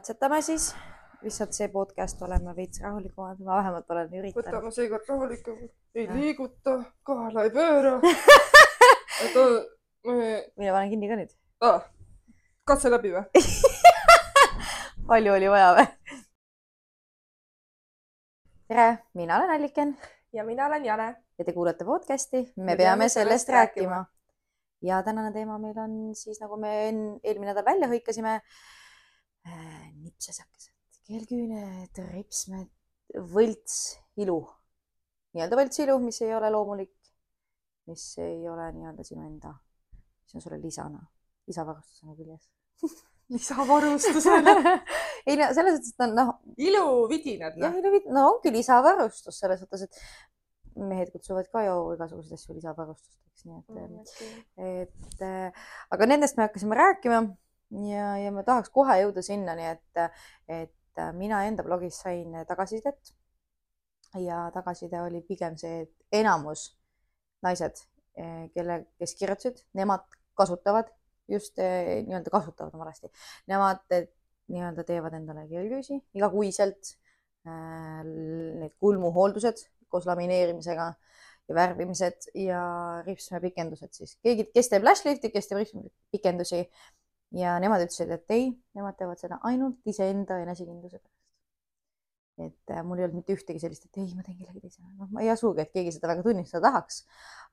katsetame siis, lihtsalt see podcast oleme veits rahulikumad, ma vähemalt olen üritanud. võtame seekord rahulikumalt, ei ja. liiguta, kaela ei pööra et me. mina panen kinni ka nüüd ah,. katse läbi või palju oli vaja või? tere, mina olen Alliken. ja mina olen Jane. ja te kuulate podcasti Me, me peame sellest rääkima, ja tänane teema meil on siis, nagu me eelmine nädal välja hõikasime äh,, nipsesakesed, keelküüned, ripsmed, võlts ilu, nii-öelda võlts ilu, mis ei ole loomulik, mis ei ole nii-öelda sinu enda, mis on sulle lisana, lisavarustusena küljes. Lisavarustusena ei no selles mõttes, et on noh. iluvidinad no.. jah, iluvidinad, no ongi lisavarustus selles mõttes, et mehed kutsuvad ka ju igasuguseid asju lisavarustusteks, nii et mm,, okay. et äh, aga nendest me hakkasime rääkima ja, ja ma tahaks kohe jõuda sinnani, et, et mina enda blogis sain tagasisidet ja tagasiside oli pigem see, et enamus naised, eh, kelle, kes kirjutasid, nemad kasutavad just eh, nii-öelda kasutavad oma lasti. Nemad eh, nii-öelda teevad endale keelküüsi igakuiselt äh,. Need kulmuhooldused koos lamineerimisega ja värvimised ja ripsmepikendused siis. keegi, kes teeb lash lift'i, kes teeb ripsmepikendusi ja nemad ütlesid, et ei, nemad teevad seda ainult iseenda enesekindluse pärast. et äh, mul ei olnud mitte ühtegi sellist, et ei, ma teen kellegi teisele. noh, ma ei usugi, et keegi seda väga tunnistada tahaks.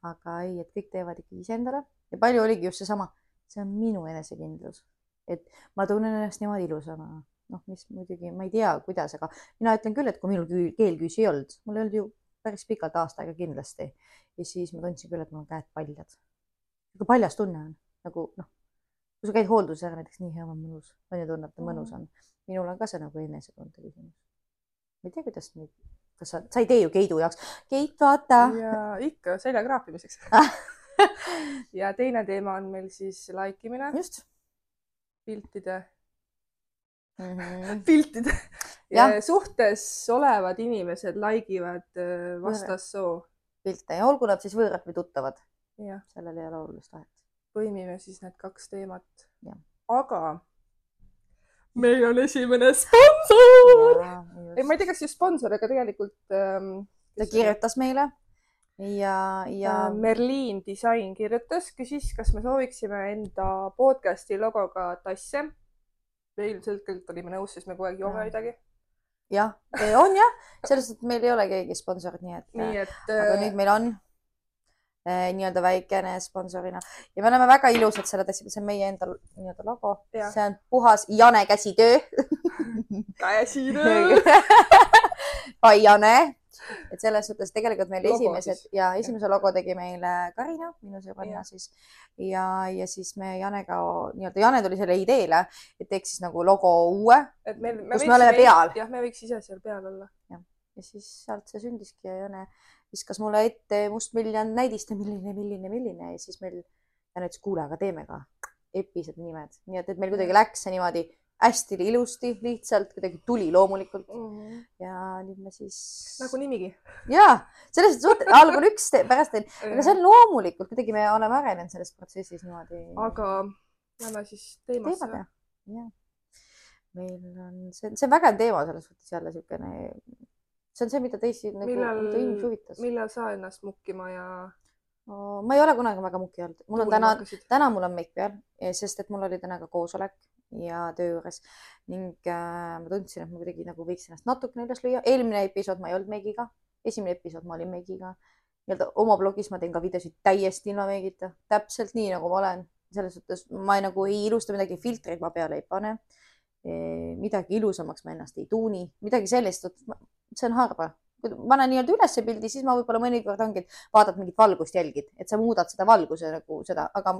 aga ei, et kõik teevad ikkagi iseendale ja palju oligi just seesama see on minu enesekindlus, et ma tunnen ennast niimoodi ilusana, noh, mis muidugi ma ei tea, kuidas, aga mina ütlen küll, et kui minul keelküüsi ei olnud, mul ei olnud ju päris pikalt aasta aega kindlasti ja siis ma tundsin küll, et mul on käed paljad. nagu paljas tunne on nagu noh, kui sa käid hoolduses ära näiteks nii hea mõnus, on ju tunneb, et mõnus on. minul on ka see nagu enesetunde küsimus. ma ei tea, kuidas nüüd, kas sa, sa ei tee ju Keidu jaoks. Keit, vaata. ja ikka selja kraapimiseks ja teine teema on meil siis like imine. just. piltide mm. -hmm. piltide. ja suhtes olevad inimesed like ivad äh, vastassoo. pilte ja olgu nad siis võõrad või tuttavad. sellel ei ole olulist vahet. Põimime siis need kaks teemat. aga meil on esimene sponsor. ei, ma ei tea, kas just sponsor, aga tegelikult ähm,. ta kirjutas meile ja, ja. Äh, Merliin Disain kirjutas, küsis, kas me sooviksime enda podcast'i logoga tasse. me ilmselgelt olime nõus, sest me kogu aeg joome midagi. jah, on jah, selles suhtes, et meil ei ole keegi sponsor, nii et, nii et. aga äh, nüüd meil on nii-öelda väikene sponsorina. Ja me oleme väga ilusad selle tassiga, see on meie enda nii-öelda logo, see on puhas Jane käsitöö. Käsitöö by Jane. Et selles suhtes tegelikult meil logo esimesed siis. ja esimese logo tegi meile Karina, minu sõbranna siis. Ja, ja siis me Janega nii-öelda, Jane tuli selle ideele, et teeks siis nagu logo uue, kus me oleme peal. jah, me võiks ise seal peal olla. jah, ja siis sealt see sündiski ja Jane viskas mulle ette mustmiljon näidiste, milline, milline, milline ja siis meil, Jane ütles, kuule, aga teeme ka epilised nimed, nii et, et meil kuidagi läks see niimoodi hästi ilusti, lihtsalt kuidagi tuli loomulikult mm. -hmm. ja nüüd me siis. nagu nimigi. ja, selles suhtes algul üks, pärast teine, aga see on loomulikult, kuidagi me oleme arenenud selles protsessis niimoodi. aga lähme siis teemasse. teemade, jah. meil on, see, see on vägev teema selles suhtes jälle siukene, see on see, mida teisi nagu, mida inimesi huvitas. millal sa ennast mukkima ja ma ei ole kunagi väga muki olnud, mul on täna, täna mul on meik peal, sest et mul oli täna ka koosolek ja töö juures ning äh, ma tundsin, et ma kuidagi nagu võiks ennast natukene üles lüüa. eelmine episood ma ei olnud meigiga, esimene episood ma olin meigiga. nii-öelda oma blogis ma teen ka videosid täiesti ilma meigita, täpselt nii nagu ma olen, selles suhtes ma ei, nagu ei ilusta midagi, filtreid ma peale ei pane e,. midagi ilusamaks ma ennast ei tuuni, midagi sellist, see on harva kui ma panen nii-öelda ülesse pildi, siis ma võib-olla mõnikord ongi, et vaatad mingit valgust jälgid, et sa muudad seda valguse nagu seda, aga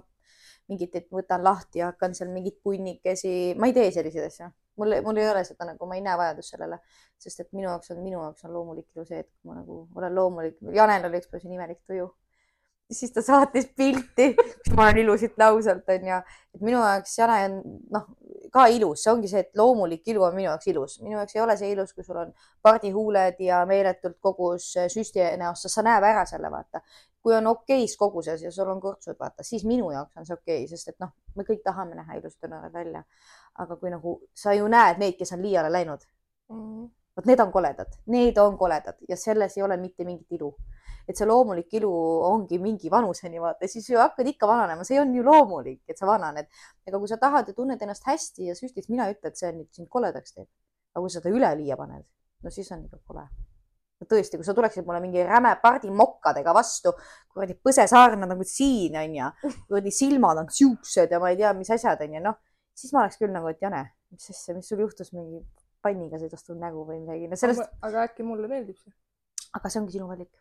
mingit, et võtan lahti ja hakkan seal mingeid punnikesi, ma ei tee selliseid asju. mul, mul ei ole seda nagu, ma ei näe vajadust sellele, sest et minu jaoks on, minu jaoks on loomulik ju see, et ma nagu olen loomulik. Janel oli üks päev siin imelik tuju. Siis ta saatis pilti, kus ma olen ilusasti ausalt onju, et minu jaoks Jane on noh, ka ilus, see ongi see, et loomulik ilu on minu jaoks ilus, minu jaoks ei ole see ilus, kui sul on pardihuuled ja meeletult kogus süsti näost, sest sa näeb ära selle, vaata. kui on okeis koguses ja sul on kurtsud, vaata, siis minu jaoks on see okei okay,, sest et noh, me kõik tahame näha ilusad nõrad välja. aga kui nagu sa ju näed neid, kes on liiale läinud mm. -hmm. Vot need on koledad, need on koledad ja selles ei ole mitte mingit ilu et see loomulik ilu ongi mingi vanuseni vaata, siis ju hakkad ikka vananema, see on ju loomulik, et sa vananed. aga kui sa tahad ja tunned ennast hästi ja süstid, mina ei ütle, et see nüüd sind koledaks teeb. aga kui sa seda üleliia paned, no siis on ikka kole. no tõesti, kui sa tuleksid mulle mingi räme pardi mokkadega vastu, kuradi põsesaarnad nagu siin onju, kuradi silmad on siuksed ja ma ei tea, mis asjad onju, noh, siis ma oleks küll nagu, et Jane, mis asja, mis sul juhtus mingi panniga sõidas sul nägu või midagi no sellest.... aga äkki mulle meeldib see? aga see ongi sinu valik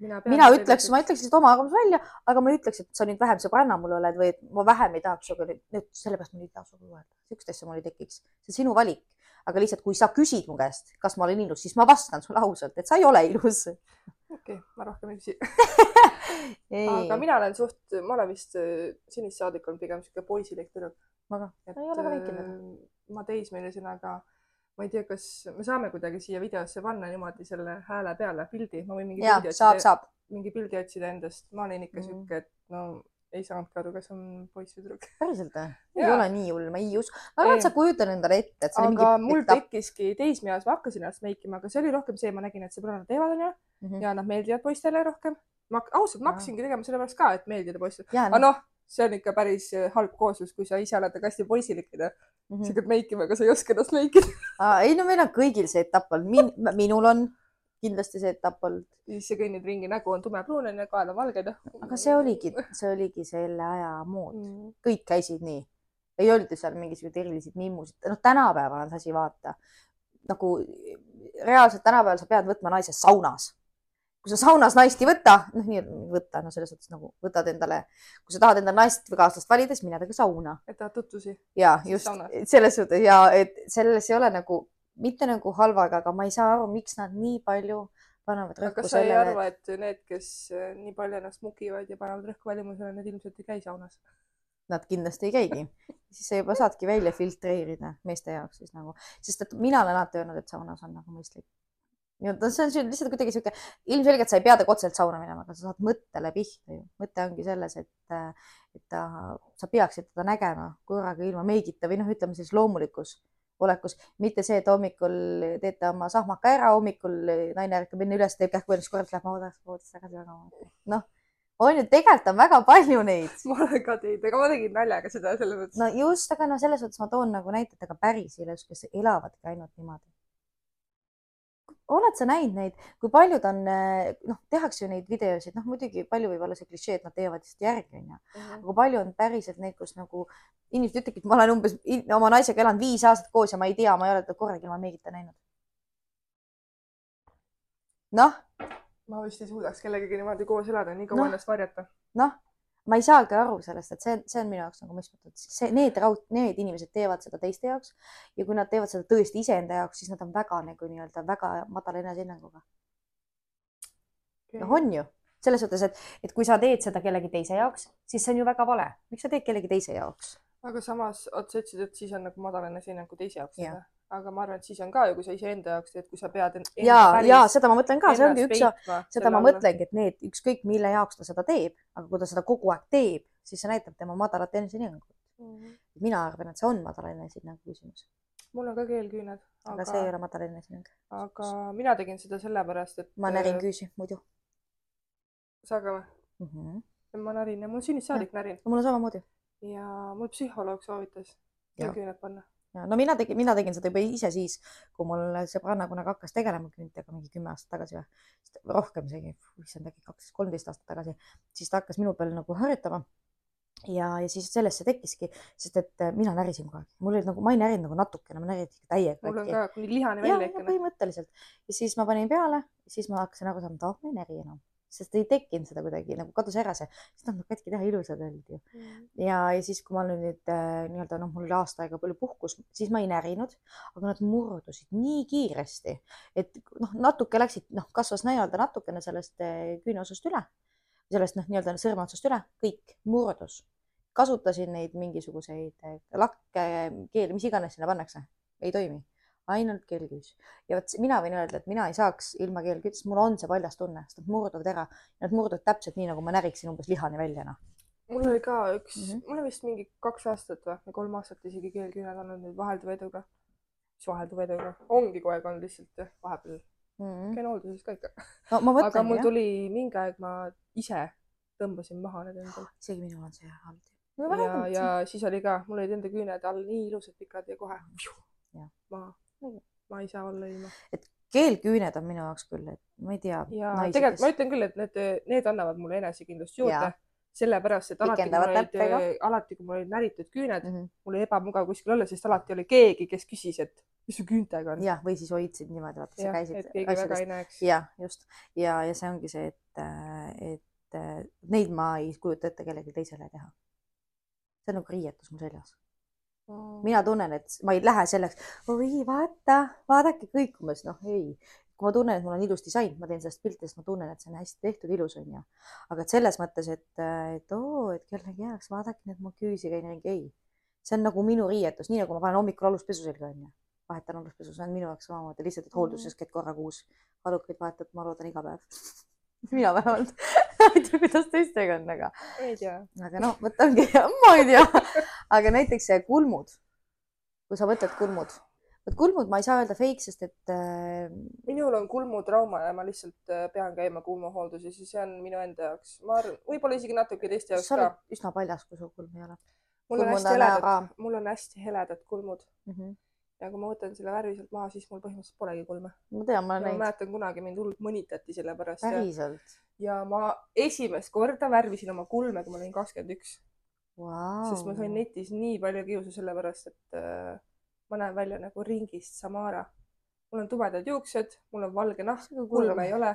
mina, mina ütleks, ma ütleks lihtsalt oma arvamuse välja, aga ma ei ütleks, et sa nüüd vähem sõbranna mul oled või et ma vähem ei tahaks sinuga nüüd, nüüd sellepärast ma ei taha sinuga suhelda. niisugust asja mul ei tekiks, see on sinu valik. aga lihtsalt, kui sa küsid mu käest, kas ma olen ilus, siis ma vastan sulle ausalt, et sa ei ole ilus. okei okay,, ma rohkem ei küsi aga mina olen suht, ma olen vist äh, sinist saadik olnud pigem sihuke poisilik tüdruk. ma ka, ei ole ka väikene. Äh, ma teismelisena ka ma ei tea, kas me saame kuidagi siia videosse panna niimoodi selle hääle peale pildi, ma võin mingi ja, pildi saab, otsida, saab. mingi pildi otsida endast, ma olin ikka mm. sihuke, et no ei saanudki aru, kas on poiss või tüdruk. päriselt või? ei ole nii hull, ma ei usu. ma arvan, et sa kujutad endale ette, et see oli mingi. aga mul tekkiski teismeeas, ma hakkasin ennast meikima, aga see oli rohkem see, ma nägin, et sõbrannad teevad onju mm -hmm. ja nad meeldivad poistele rohkem. ma ausalt, ma hakkasingi tegema sellepärast ka, et meeldida poistele. aga noh, see on ikka päris halb kooslus, kui sa ise oled nagu hästi poisilik onju mm. -hmm. sa hakkad meikima, aga sa ei oska ennast meikida ei no meil on kõigil see etapp olnud Min,, minul on kindlasti see etapp olnud. siis sa kõnnid ringi, nägu on tumepruun onju, kael on valge noh. aga see oligi, see oligi selle aja mood mm. -hmm. kõik käisid nii. ei olnud ju seal mingisuguseid erilisi mimmusid, noh, tänapäeval on see asi, vaata nagu reaalselt tänapäeval sa pead võtma naise saunas kui sa saunas naist ei võta, noh, nii võtta, no selles suhtes nagu võtad endale, kui sa tahad endale naist või kaaslast valida, siis mine temaga sauna. et tahad tutvusi? ja just saunas. selles suhtes ja et selles ei ole nagu mitte nagu halvaga, aga ma ei saa aru, miks nad nii palju panevad rõhku sellele. kas sa ei arva, et need, kes äh, nii palju ennast mukivad ja panevad rõhku välimusele, need ilmselt ei käi saunas? Nad kindlasti ei käigi siis sa juba saadki välja filtreerida meeste jaoks siis nagu, sest et mina olen alati öelnud, et saunas on nagu mõistlik nii-öelda see on lihtsalt kuidagi sihuke, ilmselgelt sa ei pea temaga otseselt sauna minema, aga sa saad mõttele pihta ju. mõte ongi selles, et, et ta, sa peaksid teda nägema korraga ilma meigita või noh, ütleme siis loomulikus olekus, mitte see, et hommikul teete oma sahmaka ära, hommikul naine ärkab enne üles, teeb kähku ennast korraks, läheb voodisse, voodisse tagasi magama. noh, on ju, tegelikult on väga palju neid. ma olen ka teinud, aga ma tegin naljaga seda selles mõttes. no just, aga no selles mõttes ma toon nagu näited, aga päris ilus, kes elavadki ainult niimoodi oled sa näinud neid, kui paljud on, eh, noh, tehakse ju neid videosid, noh, muidugi palju võib olla see klišee, et nad teevad lihtsalt järgi, onju. Mhm. aga kui palju on päriselt neid, kus nagu inimesed ütlevadki, et ma olen umbes oma naisega elanud viis aastat koos ja ma ei tea, ma ei ole teda korragi ilma meigita näinud. noh. ma vist ei suudaks kellegagi niimoodi koos elada, nii kaua no. ennast varjata. noh ma ei saagi aru sellest, et see, see on minu jaoks nagu mõistmatu, et see, need raud, need inimesed teevad seda teiste jaoks ja kui nad teevad seda tõesti iseenda jaoks, siis nad on väga nagu nii-öelda väga madala enesehinnanguga. Okay.. noh, on ju. Selles suhtes, et, et kui sa teed seda kellegi teise jaoks, siis see on ju väga vale. miks sa teed kellegi teise jaoks? aga samas, oot, sa ütlesid, et siis on nagu madal enesehinnangu teise jaoks ja aga ma arvan, et siis on ka ju, kui sa iseenda jaoks teed, kui sa pead. ja, ja seda ma mõtlen ka, see ongi üks, seda ma mõtlengi, et need ükskõik mille jaoks ta seda teeb, aga kui ta seda kogu aeg teeb, siis see näitab tema madalat enesehinnangut mm. -hmm. mina arvan, et see on madala enesehinnangu küsimus. mul on ka keelküüned. aga see ei ole madal enesehinnang. aga mina tegin seda sellepärast, et. ma närin küüsi muidu. sa ka või mm? -hmm. ma närin ja mul sünnist saadik närin. mul on samamoodi. ja mul psühholoog soovitas keelküüned panna ja no mina tegin, mina tegin seda juba ise siis, kui mul sõbranna kunagi hakkas tegelema küüntega mingi kümme aastat tagasi või, rohkem isegi, issand äkki kaksteist, kolmteist aastat tagasi, siis ta hakkas minu peal nagu harjutama. ja, ja siis sellest see tekkiski, sest et äh, mina närisin kogu aeg, mul oli nagu, ma ei närinud nagu natukene, ma närisin ikka täiega. mul on ka kuni lihani välja ikka. põhimõtteliselt ja siis ma panin peale, siis ma hakkasin aru saama, et ah, ma ei näri enam sest ei tekkinud seda kuidagi nagu kadus ära see, siis noh, katki teha ilusad olid ju. Mm.. ja, ja siis, kui ma olin nüüd äh, nii-öelda noh, mul oli aasta aega palju puhkus, siis ma ei närinud, aga nad murdusid nii kiiresti, et noh, natuke läksid, noh, kasvas nii-öelda natukene sellest äh, küüneosast üle. Sellest noh, nii-öelda sõrme otsast üle, kõik murdus. kasutasin neid mingisuguseid eh, lakke, keeli, mis iganes sinna pannakse, ei toimi, ainult keelküüs. ja vot mina võin öelda, et mina ei saaks ilma keelküüsist, mul on see paljas tunne, sest nad murduvad ära. Nad murduvad täpselt nii, nagu ma näriksin umbes lihani välja, noh mul oli ka üks mm, -hmm. mul on vist mingi kaks aastat või, või kolm aastat isegi keelküüned olnud nüüd vahelduva eduga. mis vahelduva eduga, ongi kogu aeg olnud lihtsalt vahepeal mm -hmm. käin hoolduses ka ikka no,. aga mul tuli mingi aeg, ma ise tõmbasin maha need endal. isegi minul on see halb. ja, ja siis oli ka, mul olid enda küüned all nii ilusad pikad ja kohe maha. Ma ei saa olla ilma. et keelküüned on minu jaoks küll, et ma ei tea. ja tegelikult ma ütlen küll, et need, need annavad mulle enesekindlust juurde sellepärast, et alati, kui mul olid, alati, kui mul olid näritud küüned mm, -hmm. mul oli ebamugav kuskil olla, sest alati oli keegi, kes küsis, et mis su küüntega on. jah, või siis hoidsid niimoodi, vaata, sa käisid. et keegi asjadest. väga ei näeks. jah, just ja, ja see ongi see, et, et neid ma ei kujuta ette kellelegi teisele teha. see on nagu riietus mu seljas. Mina tunnen, et ma ei lähe selleks, oi vaata, vaadake kõik umbes, noh ei, kui ma tunnen, et mul on ilus disain, ma teen sellest pilti, sest ma tunnen, et see on hästi tehtud, ilus on ju. aga et selles mõttes, et, et oo, et kellegi heaks, vaadake nüüd mu küüsi ei. see on nagu minu riietus, nii nagu ma panen hommikul aluspesu selga onju. vahetan aluspesu, see on minu jaoks samamoodi, lihtsalt, et hoolduses käid korra kuus. alukaid vahetad, ma loodan iga päev mina vähemalt ei tea, kuidas teistega on, aga. ei tea. aga noh, vot ongi, ma ei tea. aga näiteks kulmud. kui sa võtad kulmud vot kulmud ma ei saa öelda fake, sest et äh.... minul on kulmutrauma ja ma lihtsalt äh, pean käima kulmuhoolduses ja see on minu enda jaoks, ma arvan, võib-olla isegi natuke teiste jaoks ka. sa oled üsna paljas, kui sul kulm ei ole. mul on hästi heledad, mul on hästi heledad kulmud mm. -hmm. ja kui ma võtan selle värvi sealt maha, siis mul põhimõtteliselt polegi kulme. ma tean, ma olen näinud. ma mäletan kunagi mind hullult mõnitati selle pärast. päriselt? Ja ma esimest korda värvisin oma kulme, kui ma olin kakskümmend üks. sest ma sain netis nii palju kiusu selle pärast, et äh, ma näen välja nagu ringist Samara. mul on tumedad juuksed, mul on valge nahk, kulme ei ole.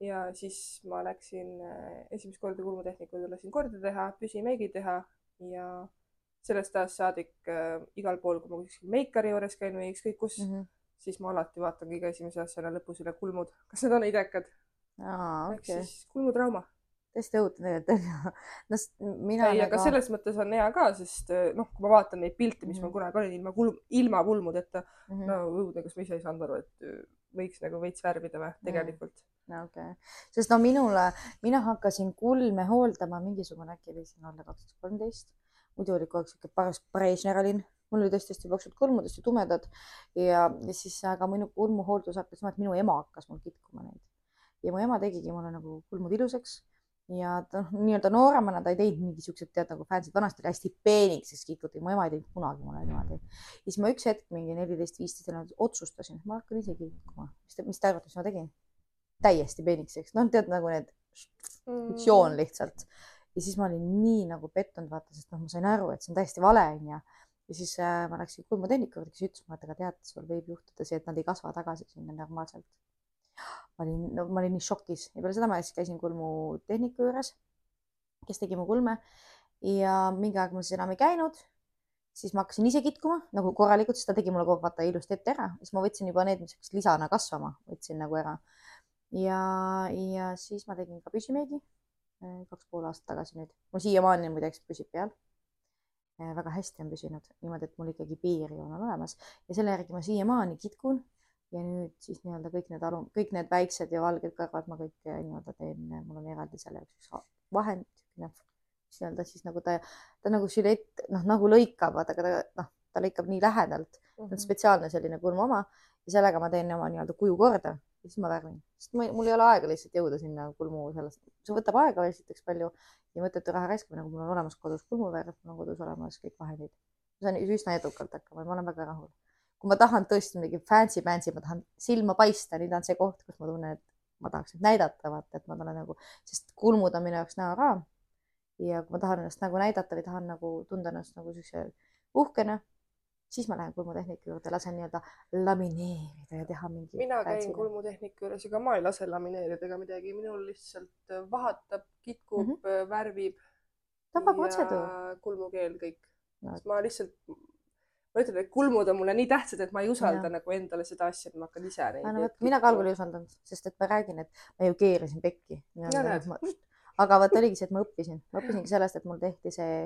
ja siis ma läksin äh, esimest korda kulmutehnikule, lasin korda teha, püsimeigi teha ja sellest ajast saadik äh, igal pool, kui ma kuskil meikari juures käin või ükskõik kus mm, -hmm. siis ma alati vaatan kõige esimese asjana lõpus üle kulmud, kas need on idekad. Ehk okay. siis kulmutrauma hästi õudne tegelikult onju. no mina. ei, aga nagu... selles mõttes on hea ka, sest eh, noh, kui ma vaatan neid pilte, mis mm -hmm. ma kunagi olin ilma kulm, ilma kulmudeta mm, -hmm. no õudne, kas ma ise ei saanud aru, et eh, võiks nagu veits värvida või tegelikult mm. -hmm. no okei okay., sest no minule, mina hakkasin kulme hooldama mingisugune äkki võisin olla kaks tuhat kolmteist, muidu oli kogu aeg siuke paras Brežneralin mul oli tõesti hästi paksud kulmud, hästi tumedad ja, ja siis, aga minu kulmuhooldus hakkas minu ema hakkas mul kitkuma neid ja mu ema tegigi mulle nagu kulmud ilusaks ja ta noh, nii-öelda nooremana ta ei teinud mingi siuksed, tead nagu fancy'd, vanasti oli hästi peenikeseks kikutud, mu ema ei teinud kunagi mulle niimoodi. ja siis ma üks hetk mingi neliteist, viisteist otsustasin, et ma hakkan ise kilkuma. mis te, mis te arvate, mis ma tegin? täiesti peenikeseks, noh, tead nagu need mm. joon lihtsalt. ja siis ma olin nii nagu pettunud, vaata, sest noh, ma sain aru, et see on täiesti vale, onju. ja siis äh, ma läksin kulmutehniku juurde, kes ütles mulle, et aga tead, sul võib juhtuda see, et nad ei kasva tagasi sinna normaalselt ma olin, no ma olin nii šokis. Ja peale seda ma siis käisin kulmutehniku juures, kes tegi mu kulme. Ja mingi aeg ma siis enam ei käinud. siis ma hakkasin ise kitkuma nagu korralikult, sest ta tegi mulle kogu vaata ilusti ette ära, siis ma võtsin juba need, mis hakkasid lisana kasvama, võtsin nagu ära. ja, ja siis ma tegin ka püsimeigi eh, kaks pool aastat tagasi nüüd. mul siiamaani muideks püsib peal. Eh, väga hästi on püsinud, niimoodi, et mul ikkagi piirjoon on olemas. Ja selle järgi ma siiamaani kitkun ja nüüd siis nii-öelda kõik need alu-, kõik need väiksed ja valged kõrvad ma kõik eh, nii-öelda teen, mul on eraldi selle jaoks üks vahend, mis nii-öelda siis nagu ta, ta nagu žilett, noh nagu lõikab, vaata, aga ta noh, ta lõikab nii lähedalt mm, -hmm. on spetsiaalne selline kulm oma ja sellega ma teen oma nii-öelda kuju korda ja siis ma värvin, sest ma, mul ei ole aega lihtsalt jõuda sinna kulmu sellest, see võtab aega esiteks palju ja mõttetu raha raiskamine, kui mul on olemas kodus kulmuvärv, mul on kodus olemas kõik vahendid. saan üsna edukalt hakkama, ma olen väga rahul kui ma tahan tõesti mingi fancy-fancy, ma tahan silma paista, nüüd on see koht, kus ma tunnen, et ma tahaks nüüd näidata, vaata, et ma tunnen nagu, sest kulmud on minu jaoks näoraam. ja kui ma tahan ennast nagu näidata või tahan nagu tunda ennast nagu siukse uhkena, siis ma lähen kulmutehniku juurde, lasen nii-öelda lamineerida ja teha mingi. mina käin kulmutehniku juures, ega ma ei lase lamineerida ega midagi, minul lihtsalt vahatab, kitkub mm, -hmm. värvib. tavaprotseduur. kulmukeel kõik no.. ma lihtsalt ma ütlen, et kulmud on mulle nii tähtsad, et ma ei usalda ja. nagu endale seda asja, et ma hakkan ise neid. No, mina ka algul ei usaldanud, sest et ma räägin, et ma ju keerasin pekki. aga vot oligi see, et ma õppisin, ma õppisingi sellest, et mul tehti see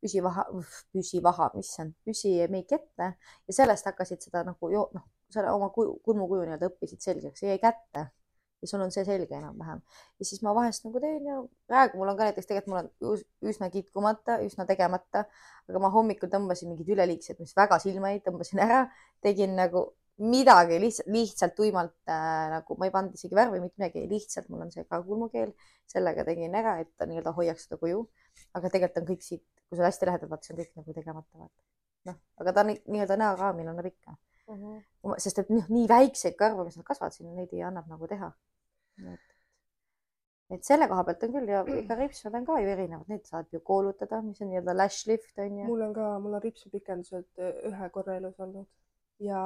püsivaha, püsivaha, issand, püsimeik ette ja sellest hakkasid seda nagu jo, noh, selle oma kulmukuju nii-öelda õppisid selgeks, jäi kätte ja sul on see selge enam-vähem. ja siis ma vahest nagu teen ja praegu mul on ka näiteks tegelikult mul on üsna kitkumata, üsna tegemata, aga ma hommikul tõmbasin mingid üleliigsed, mis väga silma jäid, tõmbasin ära, tegin nagu midagi lihtsalt, lihtsalt tuimalt äh, nagu ma ei pannud isegi värvi, mitte midagi, lihtsalt mul on see ka kulmukeel, sellega tegin ära, et ta nii-öelda hoiaks seda kuju. aga tegelikult on kõik siit, kui sa hästi lähedalt vaatad, see on kõik nagu tegemata, vaata. noh, aga ta nii-öelda näoraamil annab ikka mm. -hmm. sest et noh, nii väikseid karve, mis nad kasvavad siin, neid ei annab nagu teha et, et selle koha pealt on küll ja ega ripsmed on ka ju erinevad, neid saad ju koolutada, mis on nii-öelda lash lift on ju. mul on ka, mul on ripsmepikendused eh, ühe korra elus olnud ja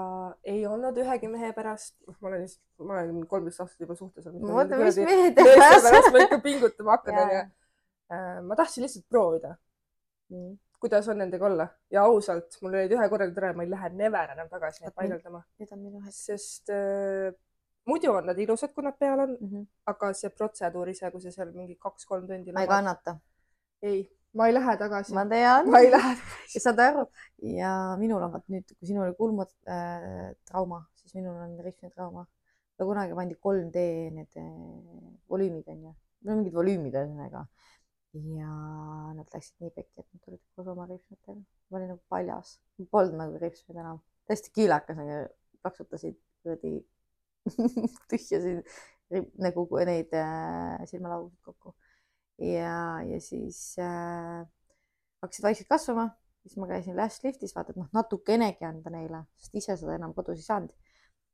ei olnud ühegi mehe pärast, noh, ma olen lihtsalt, ma olen kolmteist aastat juba suhtes olnud. oota, mis mehed pärast ma ikka pingutama hakkan onju. Äh, ma tahtsin lihtsalt proovida mm., kuidas on nendega olla ja ausalt, mul olid ühe korraga tore, ma ei lähe never enam tagasi neid paigaldama. Need on minu hetk. sest äh, muidu on nad ilusad, kui nad peal on mm, -hmm. aga see protseduur ise, kui sa seal mingi kaks-kolm tundi. ma ei kannata. ei, ma ei lähe tagasi. ma tean. ma ei lähe tagasi. saad aru? ja minul on vot nüüd, kui sinul oli kulmutrauma äh,, siis minul on rihmitrauma. ja kunagi pandi 3D need äh, volüümid onju, no mingid volüümid ühesõnaga. ja nad läksid nii pekki, et nad tulid koos oma rihmitega. ma olin nagu paljas, polnud nagu rihmid enam, täiesti kiilakas plaksutasid kuradi tühjasid nagu neid äh, silmalaugusid kokku. ja, ja siis äh, hakkasid vaikselt kasvama, siis ma käisin lash liftis, vaata, et noh, natukenegi anda neile, sest ise seda enam kodus ei saanud.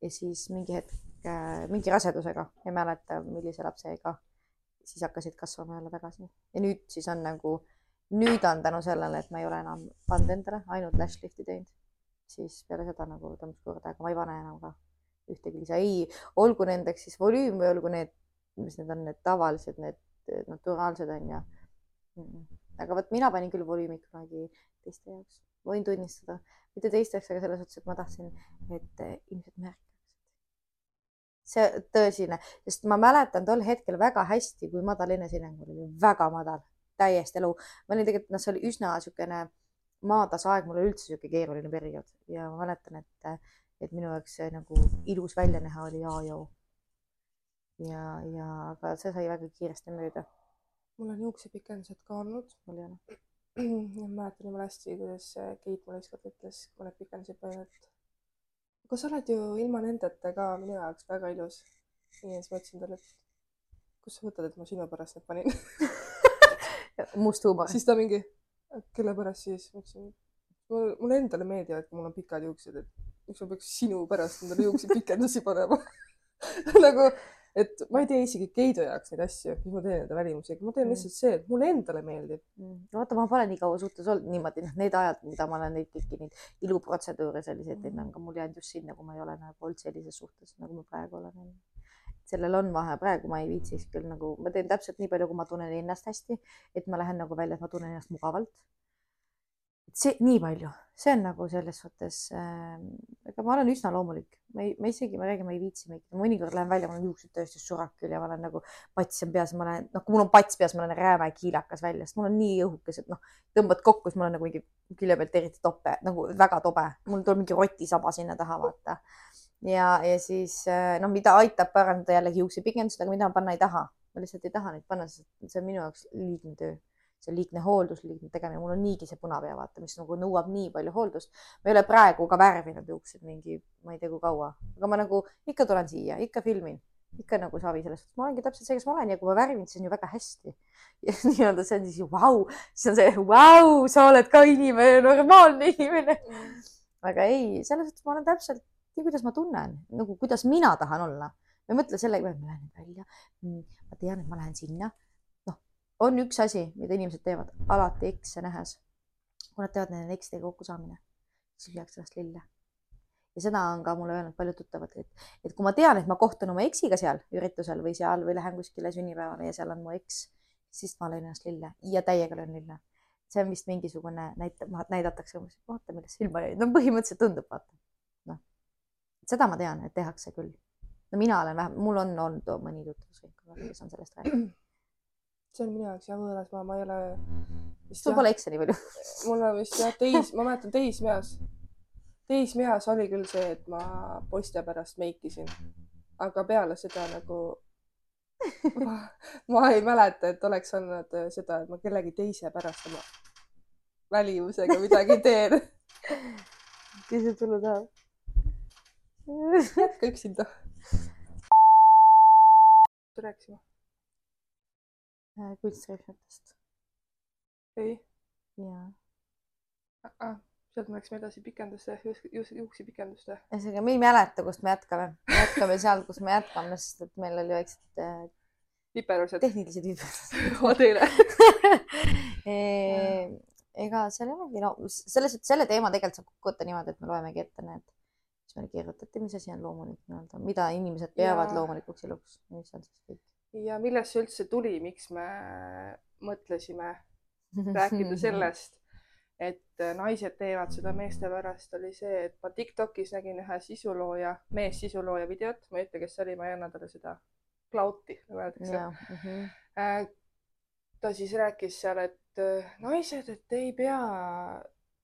ja siis mingi hetk äh,, mingi rasedusega, ei mäleta, millise lapsega, siis hakkasid kasvama jälle tagasi. ja nüüd siis on nagu, nüüd on tänu sellele, et ma ei ole enam pannud endale, ainult lash lifti teinud, siis peale seda nagu tõmbas korda, aga ma ei pane enam ka ühtegi lisa, ei, olgu nendeks siis volüüm või olgu need, mis need on, need tavalised, need naturaalsed on ju. aga vot mina panin küll volüümi kunagi teiste jaoks, võin tunnistada, mitte teisteks, aga selles suhtes, et ma tahtsin, et inimesed märkaksid. see tõsine, sest ma mäletan tol hetkel väga hästi, kui madal enesehinnang oli. Väga madal, täiesti elu. ma olin tegelikult, noh, see oli üsna niisugune maatasa aeg, mul oli üldse niisugune keeruline periood. Ja ma mäletan, et et minu jaoks see nagu ilus välja näha oli A ja O. ja, ja aga see sai väga kiiresti mööda. mul on juuksepikendused ka olnud. mul ei ole. ma mäletan jumala hästi, kuidas Keit mulle ükskord ütles, kui need pikendused panid, et aga sa oled ju ilma nendeta ka minu jaoks väga ilus. ja siis ma ütlesin talle, et kust sa võtad, et ma sinu pärast need panin must huumor. siis ta mingi, kelle pärast siis? ma ütlesin, mulle endale meeldivad, kui mul on pikad juuksed, et miks ma peaks sinu pärast endale juuksepikendusi panema nagu, et ma ei tee isegi Keido jaoks neid asju, mis ma teen enda välimusega, ma teen mm. lihtsalt see, et mulle endale meeldib mm.. no vaata, ma pole nii kaua suhtes olnud niimoodi, noh, need ajad, mida ma olen neid kõiki neid iluprotseduure selliseid mm. teinud, on ka mul jäänud just sinna, kui ma ei ole nagu olnud sellises suhtes, nagu ma praegu olen. sellel on vahe, praegu ma ei viitsiks küll nagu, ma teen täpselt nii palju, kui ma tunnen ennast hästi, et ma lähen nagu välja, et ma tunnen ennast mugavalt see nii palju, see on nagu selles suhtes äh,, ega ma olen üsna loomulik, ma ei, ma isegi, ma räägin, ma ei viitsi meikida, mõnikord lähen välja, mul on juuksed tõesti surak küll ja ma olen nagu pats on peas, ma olen, noh, kui mul on pats peas, ma olen rääme kiilakas välja, sest mul on nii õhukesed, noh, tõmbad kokku, siis mul on nagu mingi külje pealt eriti tope, nagu väga tobe, mul tuleb mingi rotisaba sinna taha, vaata. ja, ja siis äh, noh, mida aitab parandada jällegi juuksepikendused, aga mida ma panna ei taha, ma lihtsalt ei taha neid panna, sest see on minu jaoks liigne töö see liigne hooldus, liigne tegemine, mul on niigi see punapea, vaata, mis nagu nõuab nii palju hooldust. ma ei ole praegu ka värvinud juuksed mingi, ma ei tea, kui kaua, aga ma nagu ikka tulen siia, ikka filmin, ikka nagu savi selles suhtes, ma olengi täpselt see, kes ma olen ja kui ma värvin, siis on ju väga hästi. ja nii-öelda see on siis vau, siis on see vau, sa oled ka inimene, normaalne inimene. aga ei, selles suhtes ma olen täpselt nii, kuidas ma tunnen, nagu kuidas mina tahan olla. ma ei mõtle selle peale, ma lähen välja, mm, ma tean, et ma lähen sinna on üks asi, mida inimesed teevad alati ekse nähes. kui nad teavad, neil on ekstega kokkusaamine, siis lüüakse ennast lille. ja seda on ka mulle öelnud paljud tuttavad, et, et kui ma tean, et ma kohtun oma eksiga seal üritusel või seal või lähen kuskile sünnipäevale ja seal on mu eks, siis ma löön ennast lille ja täiega löön lille. see on vist mingisugune näite, näidatakse umbes, vaata millest silma jäi, no põhimõtteliselt tundub, vaata. noh, seda ma tean, et tehakse küll. no mina olen vähem, mul on olnud mõni tutvusring, kes on sellest rääkinud see on minu jaoks jah võõras maa, ma ei ole. sul pole ekse nii palju mul on vist jah teis, ma mäletan teismeeas, teismeeas oli küll see, et ma poiste pärast meikisin, aga peale seda nagu ma, ma ei mäleta, et oleks olnud seda, et ma kellegi teise pärast oma välimusega midagi teen. kes see tulla tahab? jätka üksinda. rääkisime Äh, kunstrühmadest. ei. jaa ah,. sealt me läksime edasi pikenduste, juuksepikendust või? ühesõnaga, me ei mäleta, kust me jätkame. me jätkame seal, kus me jätkame, sest et meil oli väiksed äh, viperused. tehnilised viperused ma teile ega seal ei olegi, no selles suhtes selle teema tegelikult saab kokku võtta niimoodi, et me loemegi ette need, mis meile kirjutati, mis asi on loomulik nii-öelda, mida inimesed peavad ja... loomulikuks eluks, mis on siis kõik ja millest see üldse tuli, miks me mõtlesime rääkida sellest, et naised teevad seda meeste pärast, oli see, et ma Tiktokis nägin ühe sisulooja, mees sisulooja videot, ma ei ütle, kes see oli, ma ei anna talle seda klauti, nagu öeldakse. Mm -hmm. ta siis rääkis seal, et äh, naised, et ei pea,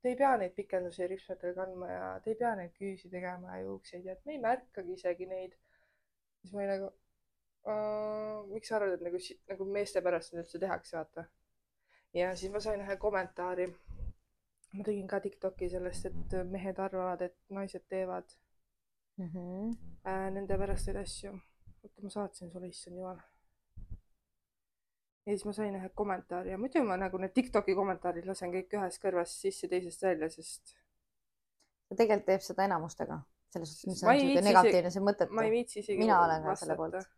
te ei pea neid pikendusi ripsmetel kandma ja te ei pea neid küüsi tegema ja juukseid ja et me ei märkagi isegi neid. siis ma olin nagu uh,. miks sa arvad, et nagu, nagu meeste pärast seda üldse tehakse, vaata. ja siis ma sain ühe kommentaari. ma tegin ka Tiktoki sellest, et mehed arvavad, et naised teevad mm -hmm. äh, nende pärast neid asju. oota, ma saatsin sulle, issand jumal. ja siis ma sain ühe kommentaari ja muidu ma nagu need Tiktoki kommentaarid lasen kõik ühest kõrvast sisse, teisest välja, sest. ta tegelikult teeb seda enamustega selles suhtes, mis on niisugune negatiivne, see mõttetu. viitsi isegi. mina olen ka selle poolt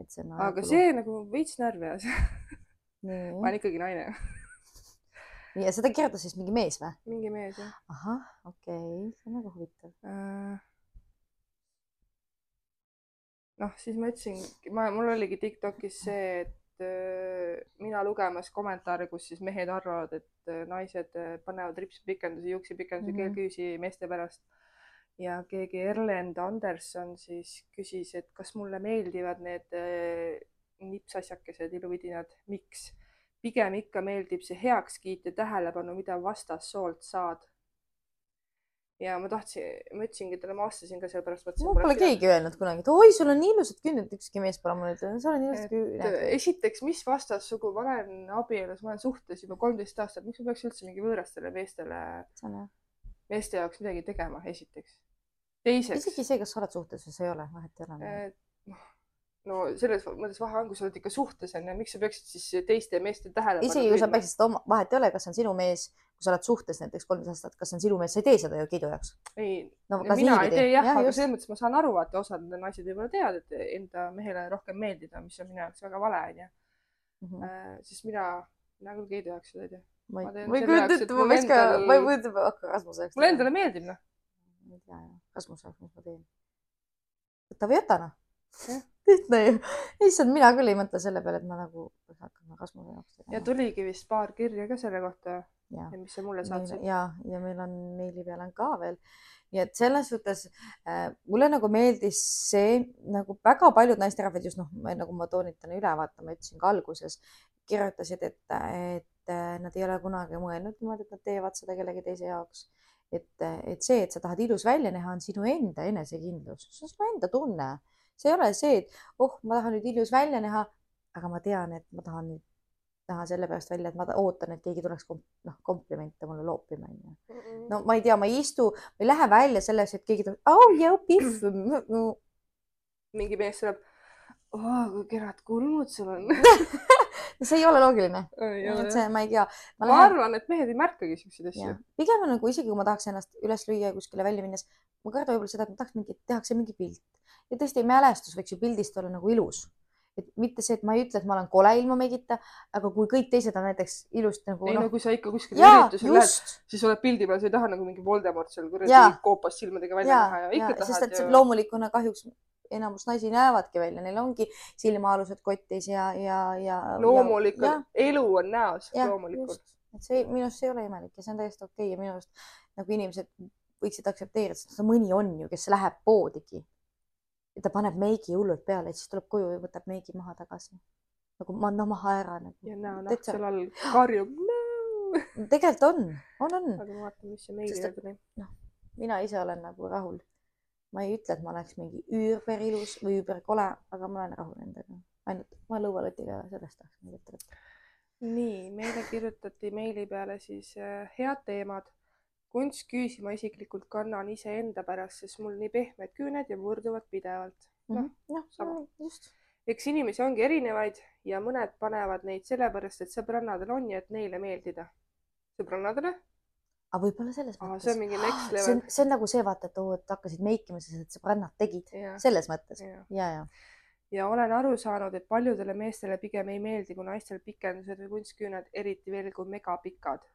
et see on aga see nagu veits närvi ajas ma olen ikkagi naine ja seda kirjutas siis mingi mees või? mingi mees, jah. ahah, okei okay., see on väga huvitav äh.... noh, siis ma ütlesin, ma, mul oligi Tiktokis see, et äh, mina lugemas kommentaare, kus siis mehed arvavad, et äh, naised panevad ripspikendusi, juuksepikendusi mm -hmm., keelküüsi meeste pärast ja keegi Erlend Anderson siis küsis, et kas mulle meeldivad need äh, nipsasjakesed, iluvidinad, miks? pigem ikka meeldib see heakskiit ja tähelepanu, mida vastassoolt saad. ja ma tahtsin, ma ütlesingi talle, ma vastasin ka sellepärast. mul pole keegi öelnud kunagi, et oi, sul on nii ilusad küüned, ükski mees pole mulle ütelnud, sul on ilusad küüned. esiteks, mis vastassugu, ma olen abielus, ma olen suhtes juba kolmteist aastat, miks ma peaks üldse mingi võõrastele meestele, meeste jaoks midagi tegema, esiteks teiseks. isegi see, kas sa oled suhtes või sa ei ole, vahet ei ole. noh, no selles mõttes vahe on, kui sa oled ikka suhtes onju, miks sa peaksid siis teiste meeste tähelepanu. isegi kui sa peaksid seda oma, vahet ei ole, kas see on sinu mees, kui sa oled suhtes näiteks kolmteist aastat, kas see on sinu mees, sa ei tee seda ju kiidu jaoks. ei no,, mina ei tee jah ja,, aga selles mõttes ma saan aru, vaata osad naised võib-olla teavad, et enda mehele rohkem meeldida, mis on minu jaoks väga vale onju. -hmm. Äh, siis mina, mina küll kiidu jaoks seda ei tee. Ma ei, ma ei kujuta ette, ma võiks ka, ma ei kujuta ette, hakka Rasmuse jaoks. mulle endale meeldib noh ma ei tea ju, Rasmus rääkis, mis ma teen. võta või jäta noh. lihtne ju. issand, mina küll ei mõtle selle peale, et ma nagu peaks hakkama Rasmuse jaoks tegema. ja tuligi vist paar kirja ka selle kohta, mis sa mulle saatsid. ja, ja meil on meili peal on ka veel. nii et selles suhtes äh, mulle nagu meeldis see nagu väga paljud naisterahvad just noh, nagu ma toonitan üle, vaata, ma ütlesin ka alguses, kirjutasid, et, et nad ei ole kunagi mõelnud niimoodi, et nad teevad seda kellegi teise jaoks. Et, et see, et sa tahad ilus välja näha, on sinu enda enesekindlus, see on sinu enda tunne. see ei ole see, et oh, ma tahan nüüd ilus välja näha, aga ma tean, et ma tahan nüüd näha sellepärast välja, et ma ootan, et keegi tuleks kom noh, komplimente mulle loopima, onju. no ma ei tea, ma ei istu, ma ei lähe välja selleks, et keegi tuleb, au oh, jõu, pihv no.. mingi mees tuleb, oh, kui kerad kulmud sul on see ei ole loogiline. see, ma ei tea. ma, ma lähen... arvan, et mehed ei märkagi siukseid asju. pigem on nagu isegi, kui ma tahaks ennast üles lüüa kuskile välja minnes, ma kardan võib-olla seda, et ma tahaks mingit, tehakse mingi pilt ja tõesti mälestus võiks ju pildist olla nagu ilus et mitte see, et ma ei ütle, et ma olen kole ilma meigita, aga kui kõik teised on näiteks ilusti nagu. ei no, no kui sa ikka kuskile üritusele lähed, siis oled pildi peal, sa ei taha nagu mingi Voldemort seal kuradi koopas silmadega välja näha ja ikka ja, tahad ju. loomulikuna kahjuks enamus naisi näevadki välja, neil ongi silmaalused kotis ja, ja, ja. loomulikult, elu on näos, loomulikult. et see minu arust ei ole imelik ja see on täiesti okei okay. ja minu arust nagu inimesed võiksid aktsepteerida, sest mõni on ju, kes läheb poodigi ja ta paneb meigi hullult peale, siis tuleb koju ja võtab meigi maha tagasi. nagu ma no maha ära nagu. ja näonahk seal all karjub no.. tegelikult on, on, on. aga ma vaatan, mis see meile tuli. noh, mina ise olen nagu rahul. ma ei ütle, et ma oleks mingi üüberilus või üüberkole, aga ma olen rahul endaga. ainult ma lõualotiga sellest ette võtta. nii, meile kirjutati meili peale siis äh, head teemad kunstküüsi ma isiklikult kannan iseenda pärast, sest mul nii pehmed küüned ja murduvad pidevalt. noh, noh, sama, just. eks inimesi ongi erinevaid ja mõned panevad neid sellepärast, et sõbrannadel on ja et neile meeldida. sõbrannadele? aga võib-olla selles mõttes. see on mingi next level. see on, see on nagu see, vaata, et oo, et hakkasid meikima, sest et sõbrannad tegid. selles mõttes. ja, ja, ja ja olen aru saanud, et paljudele meestele pigem ei meeldi, kui naistel pikendused või kunstküüned, eriti veel kui megapikad.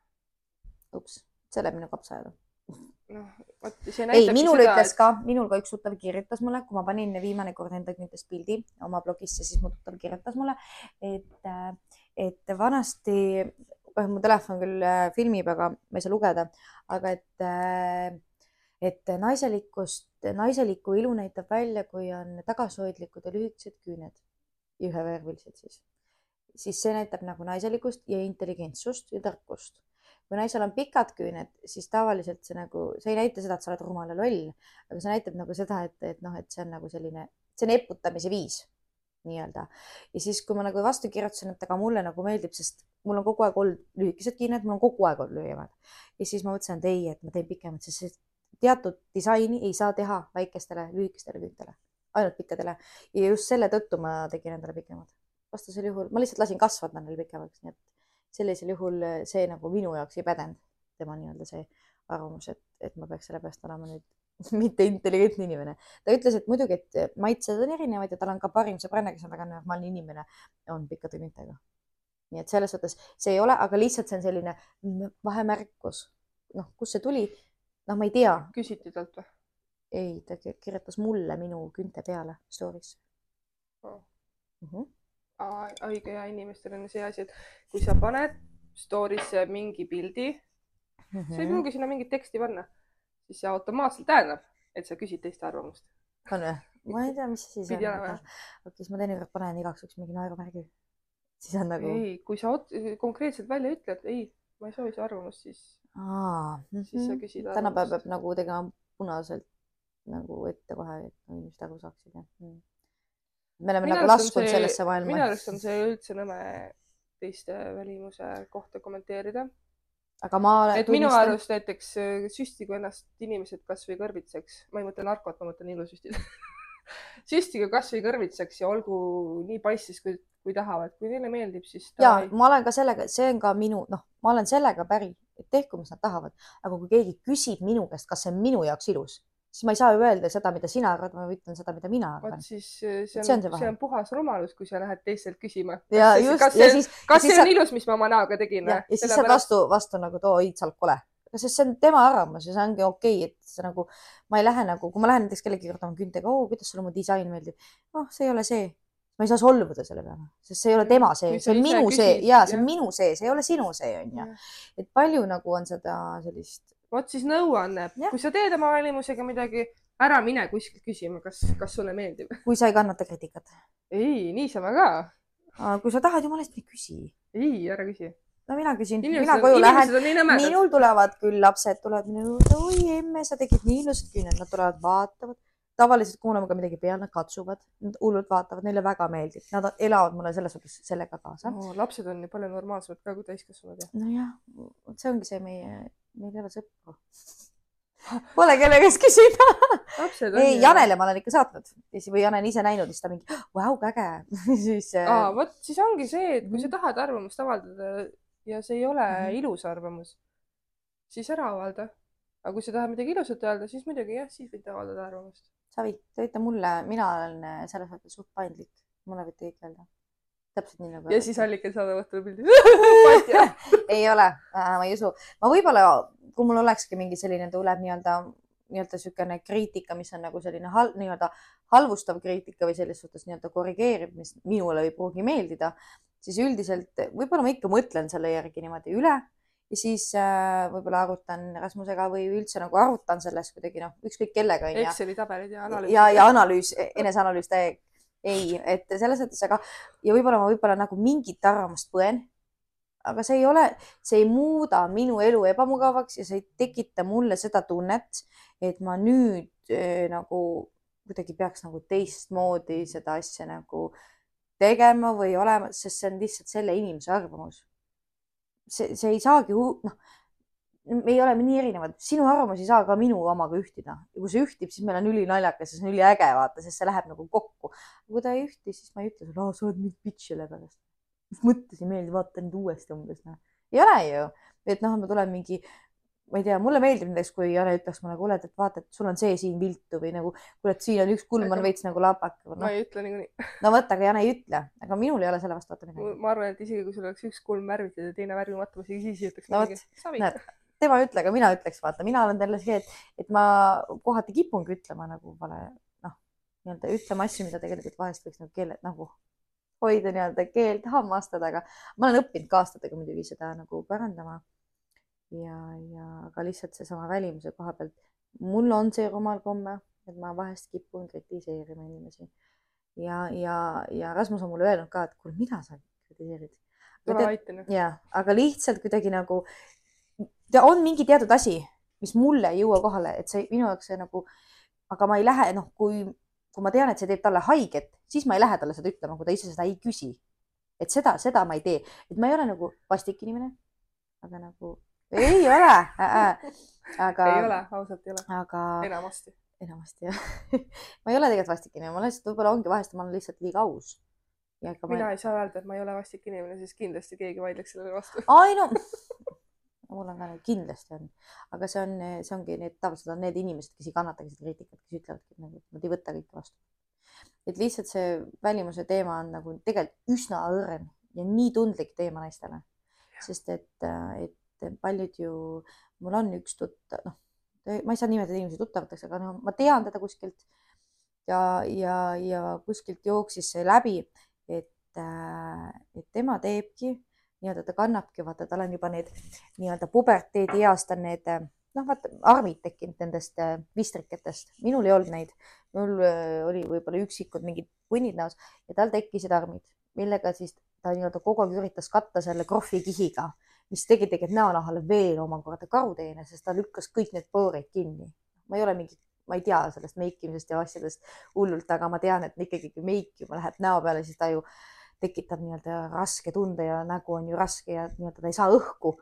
ups see läheb minu kapsaaeda noh, vot see näitabki ei, minul seda, ütles et... ka, minul ka üks tuttav kirjutas mulle, kui ma panin viimane kord enda küntest pildi oma blogisse, siis mu tuttav kirjutas mulle, et, et vanasti, mu telefon küll äh, filmib, aga ma ei saa lugeda, aga et, äh, et naiselikkust, naiselikku ilu näitab välja, kui on tagasihoidlikud ja lühikesed küüned, ühevärvilised siis, siis see näitab nagu naiselikkust ja intelligentsust ja tarkust kui naisel on pikad küüned, siis tavaliselt see nagu, see ei näita seda, et sa oled rumal ja loll, aga see näitab nagu seda, et, et noh, et see on nagu selline, see on eputamise viis nii-öelda. ja siis, kui ma nagu vastu kirjutasin, et aga mulle nagu meeldib, sest mul on kogu aeg olnud lühikesed küüned, mul on kogu aeg olnud lühemad. ja siis ma mõtlesin, et ei, et ma teen pikemad, sest teatud disaini ei saa teha väikestele lühikestele küüntele, ainult pikkadele. ja just selle tõttu ma tegin endale pikemad. vastasel juhul ma lihtsalt lasin kasvada neil pikemaks, nii et sellisel juhul eh, see nagu minu jaoks ei pädenud, tema nii-öelda see arvamus, et, et ma peaks sellepärast olema nüüd mitte intelligentne inimene. ta ütles, et muidugi, et maitsed on erinevad ja tal on ka parim sõbranna, kes on väga normaalne inimene, on pikkade küntega. nii et selles suhtes see ei ole, aga lihtsalt see on selline vahemärkus. noh, kust see tuli? noh, ma ei tea. küsiti talt või? ei, ta kirjutas mulle minu künte peale story'sse oh.. Mm -hmm õige ja inimestel on see asi, et kui sa paned story'sse mingi pildi mm, -hmm. sa ei mhm. pruugi sinna mingit teksti panna, siis see automaatselt tähendab, et sa küsid teiste arvamust. on või? ma ei tea, mis see siis on. okei, siis ma teinekord panen igaks juhuks mingi naerumärgi. siis on nagu. ei, kui sa konkreetselt välja ütled, ei, ma ei soovi su arvamust, siis. siis sa mhm. küsid arvamust. tänapäeval peab nagu tegema punaselt nagu ette kohe, et inimesed aru saaksid jah mm me oleme minu nagu laskunud see, sellesse maailma. minu arust on see üldse nõme teiste välimuse kohta kommenteerida. aga ma et tunnistan... minu arust näiteks äh, süstigu ennast inimesed kasvõi kõrvitseks, ma ei mõtle narkot, ma mõtlen ilusüstid süstigu kasvõi kõrvitseks ja olgu nii passis, kui, kui tahavad, kui neile meeldib, siis ja ei... ma olen ka sellega, see on ka minu, noh, ma olen sellega päri, et tehku, mis nad tahavad, aga kui keegi küsib minu käest, kas see on minu jaoks ilus siis ma ei saa ju öelda seda, mida sina arvad, ma ütlen seda, mida mina arvan. vot siis see on, see on, see, see on puhas rumalus, kui sa lähed teistelt küsima. ja just. kas see, siis, kas see on sa... ilus, mis ma oma näoga tegin? ja, ja siis saad vastu, vastu nagu too, sa oled kole. sest see on tema arvamus ja see ongi okei okay,, et see nagu, ma ei lähe nagu, kui ma lähen näiteks kellegi juurde oma küntega, oo, kuidas sulle mu disain meeldib. noh, see ei ole see. ma ei saa solvuda selle peale, sest see ei ole tema see, see on minu see ja see on minu see, see ei ole sinu see, onju. et palju nagu on seda sellist vot siis nõuanne, kui sa teed oma välimusega midagi, ära mine kuskilt küsima, kas, kas sulle meeldib. kui sa ei kannata kriitikat. ei, niisama ka. kui sa tahad jumala eest, küsi. ei, ära küsi. no mina küsin, mina koju lähen, minul tulevad küll lapsed, tulevad minu juurde, oi emme, sa tegid nii ilusad küüned, nad tulevad, vaatavad. Tavaliselt kuulame ka midagi peale, nad katsuvad, nad hullult vaatavad, neile väga meeldib, nad elavad mulle selles suhtes sellega kaasa no,. lapsed on ju palju normaalsemad ka kui täiskasvanud. nojah, see ongi see meie, meil ei ole sõpru Pole kelle käest küsida. ei, Janele ma olen ikka saatnud või Jane on ise näinud, siis ta mingi, vau, äge siis äh.... aa, vot siis ongi see, et kui sa mhm. tahad arvamust avaldada ja see ei ole mm -hmm. ilus arvamus, siis ära avalda. aga kui sa tahad midagi ilusat öelda, siis muidugi jah, siis võid avaldada arvamust. Sa võid, te võite mulle, mina olen äh, selles mõttes suht paindlik, mulle võite kõik öelda. Täpselt nii nagu. ja siis allikad saadavad teile pildi. Ei ole. Äh,, ma ei usu. ma võib-olla kui mul olekski mingi selline, tuleb nii-öelda, nii-öelda niisugune kriitika, mis on nagu selline hal, nii-öelda halvustav kriitika või selles suhtes nii-öelda korrigeeriv, mis minule ei pruugi meeldida, siis üldiselt võib-olla ma ikka mõtlen selle järgi niimoodi üle ja siis äh, võib-olla arutan Rasmusega või üldse nagu arutan sellest kuidagi noh, ükskõik kellega onju. Exceli tabelid ja analüüs. ja, ja analüüs, eneseanalüüs täiega ei, et selles mõttes, aga ja võib-olla ma võib-olla nagu mingit arvamust põen. aga see ei ole, see ei muuda minu elu ebamugavaks ja see ei tekita mulle seda tunnet, et ma nüüd äh, nagu kuidagi peaks nagu teistmoodi seda asja nagu tegema või olema, sest see on lihtsalt selle inimese arvamus. See, see ei saagi, noh me ei ole nii erinevad, sinu arvamus ei saa ka minu omaga ühtida ja kui see ühtib, siis meil on ülinaljakas ja see on üliäge vaata, sest see läheb nagu kokku. kui ta ei ühti, siis ma ei ütle sulle, sa oled mingi bitch selle pärast. mis mõttes ei meeldi, vaata nüüd uuesti umbes noh. ei ole ju, et noh, ma tulen mingi, ma ei tea, mulle meeldib näiteks, kui Jane ütleks mulle, kuule, et vaata, et sul on see siin viltu või nagu, kuule, et siin on üks kulm on veits nagu lapake no.. ma ei ütle niikuinii. no vot, aga Jane ei ütle, aga minul ei ole selle vastu vaata midagi. ma arvan, et isegi kui sul oleks üks kulm värvitud ja teine värvimata, ma isegi siis ütleks. no vot, tema ei ütle, aga mina ütleks, vaata, mina olen talle see, et, et ma kohati kipungi ütlema nagu vale, noh, nii-öelda ütlema asju, mida tegelikult vahest võiks nagu keele, nagu hoida nii-öelda keelt hammastada, aga ma olen õppinud ka aastatega muidugi seda nagu pärandama. Ja, ja aga lihtsalt seesama välimuse koha pealt, mul on see rumal komme, et ma vahest kipun kritiseerima inimesi. ja, ja, ja Rasmus on mulle öelnud ka, et kuule, mida sa kritiseerid. ja, aga lihtsalt kuidagi nagu ta on mingi teatud asi, mis mulle ei jõua kohale, et see minu jaoks see nagu, aga ma ei lähe, noh, kui, kui ma tean, et see teeb talle haiget, siis ma ei lähe talle seda ütlema, kui ta ise seda ei küsi. et seda, seda ma ei tee, et ma ei ole nagu vastik inimene, aga nagu ei ole äh,, äh, aga. ei ole, ausalt ei ole. aga. enamasti. enamasti jah ma ei ole tegelikult vastik inimene, ma lihtsalt võib-olla ongi vahest, ma olen lihtsalt liiga aus. mina ma... ei saa öelda, et ma ei ole vastik inimene, siis kindlasti keegi vaidleks sellele vastu. ai no mul on ka neid, kindlasti on, aga see on, see ongi need, tavaliselt on need inimesed, kes ei kannatagi seda kriitikat, kes ütlevadki, et nagu nad ei võta kõike vastu. et lihtsalt see välimuse teema on nagu tegelikult üsna õrn ja nii tundlik teema naistele, sest et, et paljud ju, mul on üks tuttav, noh, ma ei saa nimetada inimesi tuttavateks, aga noh, ma tean teda kuskilt ja, ja, ja kuskilt jooksis see läbi, et, et tema teebki nii-öelda ta kannabki, vaata, tal on juba need nii-öelda puberteedieas ta on need noh, vaata armid tekkinud nendest äh, vistriketest, minul ei olnud neid, mul äh, oli võib-olla üksikud mingid punnid näos ja tal tekkisid armid, millega siis ta nii-öelda kogu aeg üritas katta selle krohvikihiga, mis tegi tegelikult näonahale veel omakorda karuteene, sest ta lükkas kõik need poorid kinni. ma ei ole mingi, ma ei tea sellest meikimisest ja asjadest hullult, aga ma tean, et ikkagi kui meikima läheb näo peale, siis ta ju tekitab nii-öelda raske tunde ja nägu on ju raske ja nii-öelda ta ei saa õhku.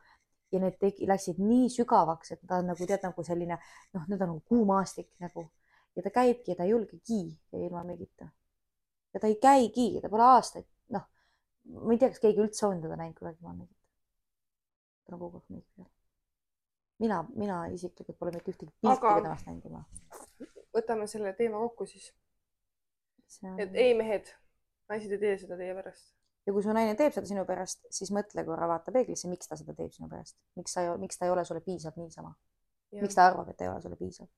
ja need tegi, läksid nii sügavaks, et ta on nagu tead nagu selline noh, nüüd on nagu kuumaastik nagu ja ta käibki ja ta ei julgegi ilma meigita. ja ta ei käigi, ta pole aastaid, noh, ma ei tea, kas keegi üldse on teda näinud kunagi ilma meigita. Ta on kogu aeg meigi peal. mina, mina isiklikult pole mitte ühtegi pilti temast näinud ilma. võtame selle teema kokku siis. On... et ei mehed naised ei tee seda teie pärast. ja kui su naine teeb seda sinu pärast, siis mõtle korra, vaata peeglisse, miks ta seda teeb sinu pärast, miks sa ei, miks ta ei ole sulle piisav niisama. miks ta arvab, et ta ei ole sulle piisav?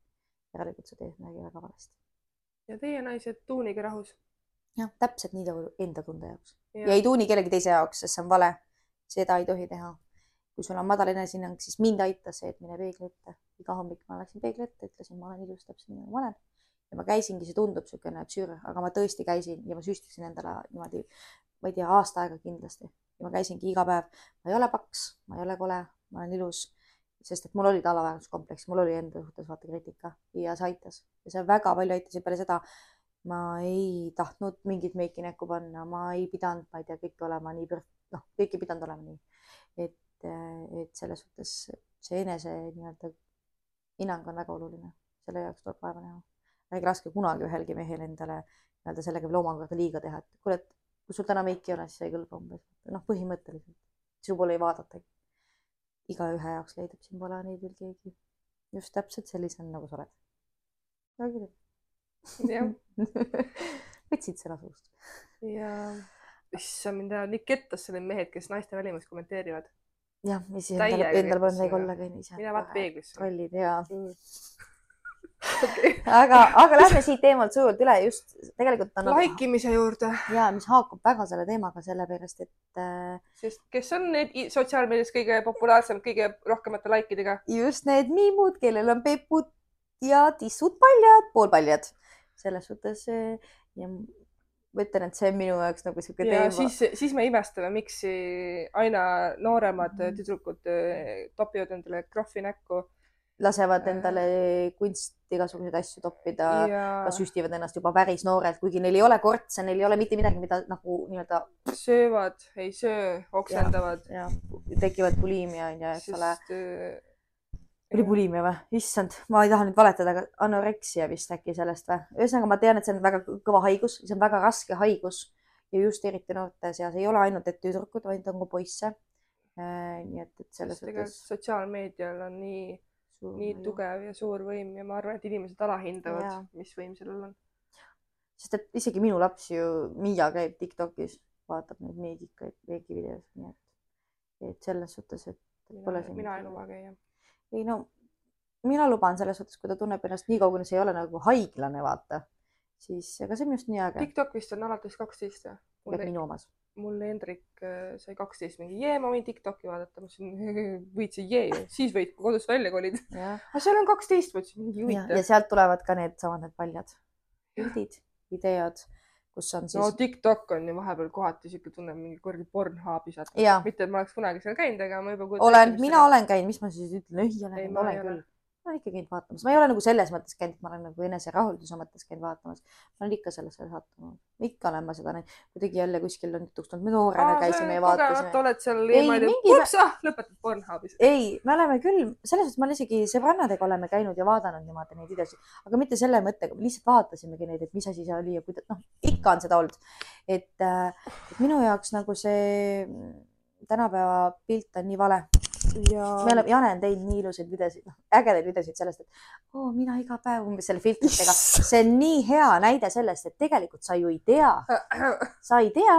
järelikult sa teed midagi väga valesti. ja teie naised, tuunige rahus. jah, täpselt nii nagu enda tunde jaoks ja. ja ei tuuni kellegi teise jaoks, sest see on vale. seda ei tohi teha. Kui sul on madal enesehinnang, siis mind aitas see, et mine peegli ette. iga hommik ma läksin peegli ette, ütlesin, ma olen ilus täpselt nii nagu ma olen ja ma käisingi, see tundub niisugune tsür, aga ma tõesti käisin ja ma süstisin endale niimoodi, ma ei tea, aasta aega kindlasti ja ma käisingi iga päev. ma ei ole paks, ma ei ole kole, ma olen ilus, sest et mul oli alaväärsuskompleks, mul oli enda suhtes vaata kriitika ja see aitas ja see väga palju aitas ja peale seda ma ei tahtnud mingit meiki näkku panna, ma ei pidanud, ma ei tea, kõike olema nii, noh, kõik ei pidanud olema nii. et, et selles suhtes see enese nii-öelda hinnang on väga oluline, selle jaoks tuleb vaeva näha ärge laske kunagi ühelgi mehel endale nii-öelda sellega veel omakorda liiga teha, et kuule, et kui sul täna meiki ei ole, siis ei kõlba umbes. noh, põhimõtteliselt, sinu poole ei vaadatagi. igaühe jaoks leidub siin poole neid veel keegi just täpselt sellisena, nagu sa oled. väga kirju. jah võtsid sõna suust. ja, issand, mind ajavad nii kettas need mehed, kes naiste välimust kommenteerivad. Jah, ja siis endal, endal pole midagi olla ka ise. mine vaata peeglisse. trollid ja mm okay. aga, aga lähme siit teemalt sujuvalt üle just tegelikult on laikimise juurde. ja mis haakub väga selle teemaga, sellepärast et äh.... sest kes on need sotsiaalmeedias kõige populaarsemad, kõige rohkemate likeidega? just need miimud, kellel on pepud ja tissud paljad, poolpaljad. selles suhtes äh, ja ma ütlen, et see on minu jaoks nagu sihuke teema. siis, siis me imestame, miks aina nooremad mm -hmm. tüdrukud äh, topivad endale krohvi näkku. lasevad äh. endale kunst igasuguseid asju toppida ja... ka süstivad ennast juba päris noorelt, kuigi neil ei ole kortse, neil ei ole mitte midagi, mida nagu nii-öelda. söövad, ei söö, oksendavad. tekivad bulimia on ju, eks ole äh, oli bulimia või? issand, ma ei taha nüüd valetada, aga anoreksia vist äkki sellest või? ühesõnaga, ma tean, et see on väga kõva haigus, see on väga raske haigus ja just eriti noorte seas ei ole ainult, et tüdrukud, vaid on ka poisse. Äh, nii et, et selles mõttes. sotsiaalmeedial on nii, nii võim. tugev ja suur võim ja ma arvan, et inimesed alahindavad, mis võim sellel on. sest et isegi minu laps ju, Miia käib Tiktokis, vaatab neid meegikaid, meegivideosid, nii et, et selles suhtes, et pole siin. mina ei luba käia ei no mina luban selles suhtes, kui ta tunneb ennast nii kaugele, see ei ole nagu haiglane, vaata, siis ega see on just nii äge. TikTok vist on alates kaksteist või? minu omas. mul Hendrik äh, sai kaksteist, mingi jee, ma võin Tiktoki vaadata, ma ütlesin, võid sa jee, siis võid kodust välja kolida. aga seal on kaksteist, ma ütlesin, mingi huvitav. ja sealt tulevad ka needsamad need paljad pildid, videod kus on siis. no TikTok on ju vahepeal kohati siuke tunne, mingi kuradi Pornhubi saad. mitte, et ma oleks kunagi seal käinud, aga ma juba. olen, mina olen käinud, mis ma siis ütlen, ei ole, olen küll olen ikka käinud vaatamas, ma ei ole nagu selles mõttes käinud, ma olen nagu eneserahulduse mõttes käinud vaatamas. ma olen ikka sellesse sattunud, ikka olen ma seda näinud, kuidagi jälle kuskil on jutuks tulnud, me noorena käisime ja vaatasime. oled seal niimoodi, ups, ah, lõpetad Pornhubis. ei, me oleme küll, selles suhtes ma olen isegi sõbrannadega oleme käinud ja vaadanud niimoodi neid videosid, aga mitte selle mõttega, lihtsalt vaatasimegi neid, et mis asi see oli ja kuidas, noh, ikka on seda olnud. et, äh, et minu jaoks nagu see tänapäeva pilt on nii vale ja. me oleme, Jane on teinud nii ilusaid videosid, noh, ägedaid videosid sellest, et oo, mina iga päev umbes selle filtritega. see on nii hea näide sellest, et tegelikult sa ju ei tea, sa ei tea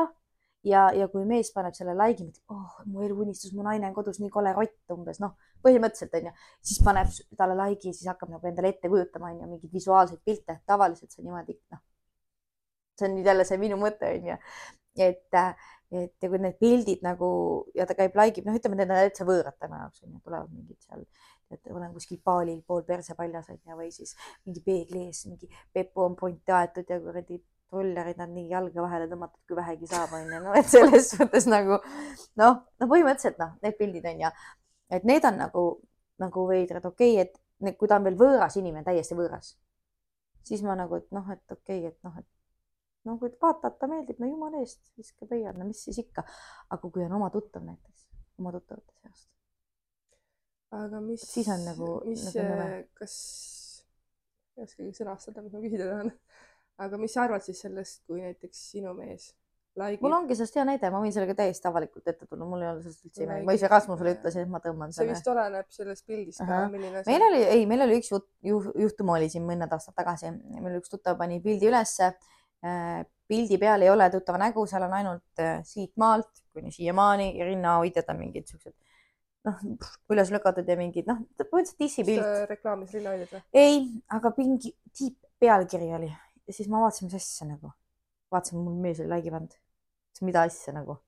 ja, ja kui mees paneb selle like'i, mõtleb, oh, mu eluunistus, mu naine on kodus nii kole rott umbes, noh, põhimõtteliselt onju, siis paneb talle like'i, siis hakkab nagu endale ette kujutama onju mingeid visuaalseid pilte, tavaliselt see niimoodi, noh. see on nüüd jälle see minu mõte onju, et et ja kui need pildid nagu ja ta käib, like ib, noh, ütleme, need on täitsa võõrad tema jaoks onju, tulevad mingid seal, et olen kuskil baalil pool perse paljas onju või siis mingi peegli ees, mingi pepu on ponti aetud ja kuradi trollerid on nii jalga vahele tõmmatud, kui vähegi saab onju, no et selles mõttes nagu noh, no põhimõtteliselt noh, need pildid on ja et need on nagu, nagu veidrad, okei okay,, et kui ta on veel võõras inimene, täiesti võõras, siis ma nagu, et noh, et okei okay,, et noh, et no kui vaatad, ta meeldib, no jumala eest, viska peial, no mis siis ikka. aga kui on oma tuttav näiteks, oma tuttavate seast. aga mis, siis on nagu, mis nagu, kas, ei oskagi sõnastada, mis ma küsida tahan. aga mis sa arvad siis sellest, kui näiteks sinu mees Laigib. mul ongi sellest hea näide, ma võin sellega täiesti avalikult ette tulla, mul ei ole sellest üldse ime, ma ise Rasmusele ütlesin, et ma tõmban selle. see vist oleneb sellest pildist ka, milline see. meil oli, ei, meil oli üks juht, juhtum oli siin mõned aastad tagasi, meil üks tuttav pani pildi ülesse pildi peal ei ole tuttava nägu, seal on ainult äh, siit maalt kuni siiamaani ja rinnahoidjad on mingid siuksed noh, üles lükatud ja mingid noh, põhimõtteliselt dissipilt. reklaamis rinnahoidjad või? ei, aga mingi tiip pealkiri oli ja siis ma vaatasin, mis asja nagu. vaatasin, mul mees oli like'i pannud. mida asja nagu.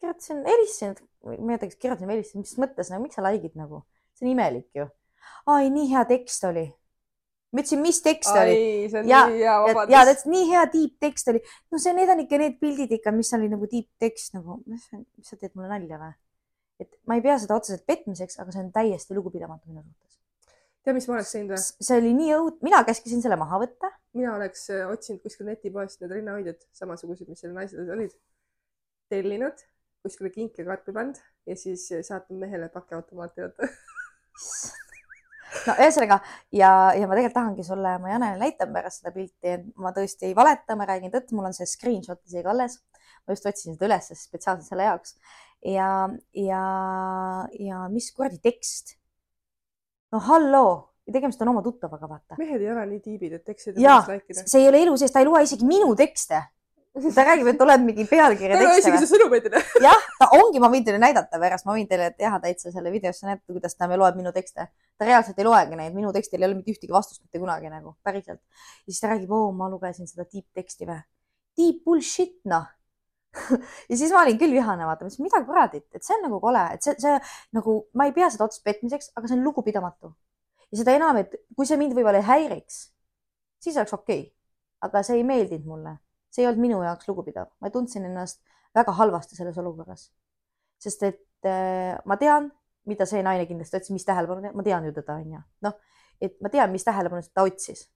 kirjutasin, helistasin, ma ei mäleta, kas kirjutasin või helistasin, mis mõttes nagu, miks sa like'id nagu, see on imelik ju. ai, nii hea tekst oli ma ütlesin, mis tekst Ai, oli. ja, ja, ja ta ütles, nii hea tiibtekst oli. no see, need on ikka need pildid ikka, mis oli nagu tiibtekst nagu, mis sa teed mulle nalja või? et ma ei pea seda otseselt petmiseks, aga see on täiesti lugupidamatu minu suhtes. tead, mis ma oleks teinud või? see oli nii õud-, mina käskisin selle maha võtta. mina oleks äh, otsinud kuskil netipoest need rinnahoidjad, samasugused, mis seal naisel olid. tellinud, kuskile kinkekarpi pannud ja siis saatnud mehele pakiautomaati võtta no ühesõnaga ja, ja ma tegelikult tahangi sulle, ma Janele näitan pärast seda pilti, et ma tõesti ei valeta, ma räägin tõtt, mul on see screenshot isegi alles. ma just otsisin seda üles spetsiaalselt selle jaoks ja, ja, ja mis kuradi tekst. no halloo, tegemist on oma tuttavaga, vaata. mehed ei ole nii tiibid, et teksti like see ei ole elu sees, ta ei loe isegi minu tekste ta räägib, et oled mingi pealkirja tekste. isegi su sõnumeid ei näe. jah, ta ongi, ma võin teile näidata pärast, ma võin teile teha täitsa selle videosse näidata, kuidas ta loeb minu tekste. ta reaalselt ei loegi neid, minu tekstil ei ole mitte ühtegi vastust mitte kunagi nagu, päriselt. ja siis ta räägib, oo, ma lugesin seda deep teksti või. Deep bullshit, noh ja siis ma olin küll vihane, vaata, ma ütlesin, mida kuradit, et see on nagu kole, et see, see nagu, ma ei pea seda otsest petmiseks, aga see on lugupidamatu. ja seda enam, et kui see mind võib-olla ei häiriks, siis oleks okei okay.. aga see ei meeldinud mulle see ei olnud minu jaoks lugupidav, ma tundsin ennast väga halvasti selles olukorras. sest et äh, ma tean, mida see naine kindlasti otsis, mis tähelepanu, ma tean ju teda, onju. noh, et ma tean, mis tähelepanu ta otsis.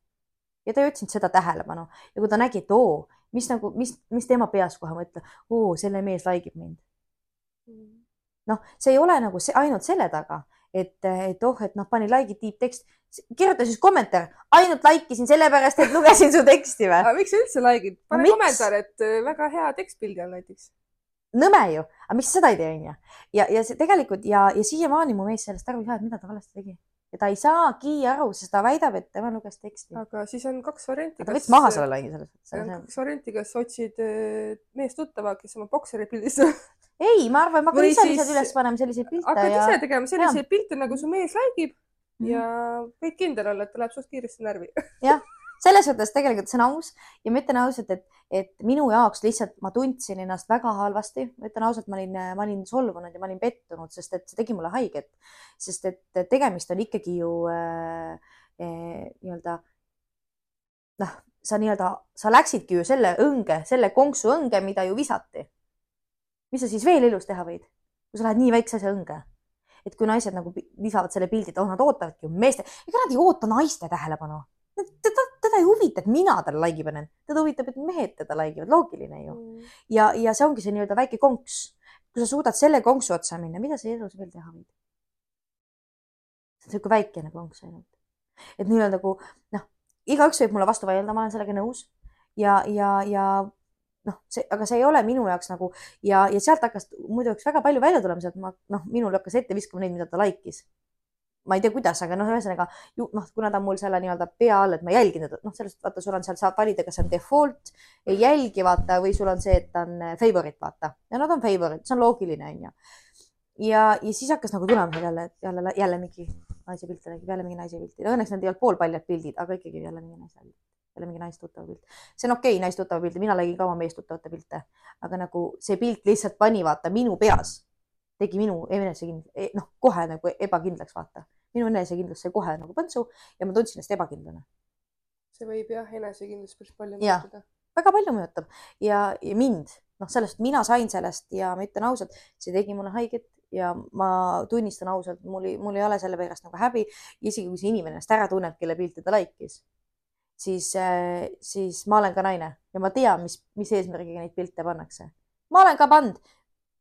ja ta ei otsinud seda tähelepanu ja kui ta nägi, et oo, mis nagu, mis, mis tema peas kohe mõtleb, oo, selle mees laigib mind mm.. noh, see ei ole nagu see, ainult selle taga, et, et oh, et noh, pani like'i tiibtekst, kirjuta siis kommentaar, ainult like isin sellepärast, et lugesin su teksti või? miks sa üldse like'id? pane no, kommentaar, et äh, väga hea tekstpildi on näiteks. nõme ju, aga miks sa seda ei tee, onju. ja, ja see tegelikult ja, ja siiamaani mu mees sellest aru ei saa, et mida ta valesti tegi. Ja ta ei saagi aru, sest ta väidab, et tema luges teksti. aga siis on kaks varianti. ta võttis maha selle like'i selles mõttes. kaks varianti, kas otsid äh, meest tuttava, kes oma bokserit pildistab ei, ma arvan, ma hakkan ise lihtsalt üles panema selliseid pilte. hakkad ja... ise tegema selliseid pilte, nagu su mees läigib mm -hmm. ja võid kindel olla, et ta läheb suht kiiresti närvi jah, selles mõttes tegelikult see on aus ja ma ütlen ausalt, et, et minu jaoks lihtsalt ma tundsin ennast väga halvasti, ma ütlen ausalt, ma olin, ma olin solvunud ja ma olin pettunud, sest et see tegi mulle haiget, sest et tegemist on ikkagi ju äh, äh, nii-öelda noh, sa nii-öelda, sa läksidki ju selle õnge, selle konksu õnge, mida ju visati mis sa siis veel elus teha võid, kui sa lähed nii väikse asja õnge? et kui naised nagu lisavad selle pildi, et oh, nad ootavadki ju meeste, ega nad ei oota naiste tähelepanu. Teda, ei huvita, et mina talle like panen, teda huvitab, et mehed teda like ivad, loogiline ju mm.. ja, ja see ongi see nii-öelda väike konks. kui sa suudad selle konksu otsa minna, mida sa elus veel teha võid? see on niisugune väikene konks ainult. et nii-öelda nagu noh, igaüks võib mulle vastu vaielda, ma olen sellega nõus ja, ja, ja noh, see, aga see ei ole minu jaoks nagu ja, ja sealt hakkas muidu üks väga palju välja tulema, sealt ma noh, minul hakkas ette viskama neid, mida ta like'is. Ma ei tea, kuidas, aga noh, ühesõnaga noh, kuna ta on mul selle nii-öelda pea all, et ma jälgin teda, noh, sellest vaata, sul on seal, saab valida, kas on default, ei jälgi, vaata, või sul on see, et on eh, favorite, vaata ja nad on favorite, see on loogiline, onju. ja, ja siis hakkas nagu tulema jälle, jälle, jälle mingi naise pilte nägib, jälle mingi naise pilti. Õnneks need ei olnud poolpaljad pildid, aga ikkagi jälle mingi naise pilt jälle mingi naistuttava pilt. see on okei okay,, naistuttava pilti, mina nägin ka oma meestuttavate pilte, aga nagu see pilt lihtsalt pani vaata minu peas, tegi minu enesekindlus, e, noh, kohe nagu ebakindlaks vaata. minu enesekindlus sai kohe nagu põntsu ja ma tundsin ennast ebakindlana. see võib jah, enesekindlus päris palju mõjutada. väga palju mõjutab ja, ja mind, noh, sellest mina sain sellest ja ma ütlen ausalt, see tegi mulle haiget ja ma tunnistan ausalt, mul ei, mul ei ole selle pärast nagu häbi, isegi kui see inimene ennast ära tunneb, kelle pilti ta like'is siis, siis ma olen ka naine ja ma tean, mis, mis eesmärgiga neid pilte pannakse. ma olen ka pannud,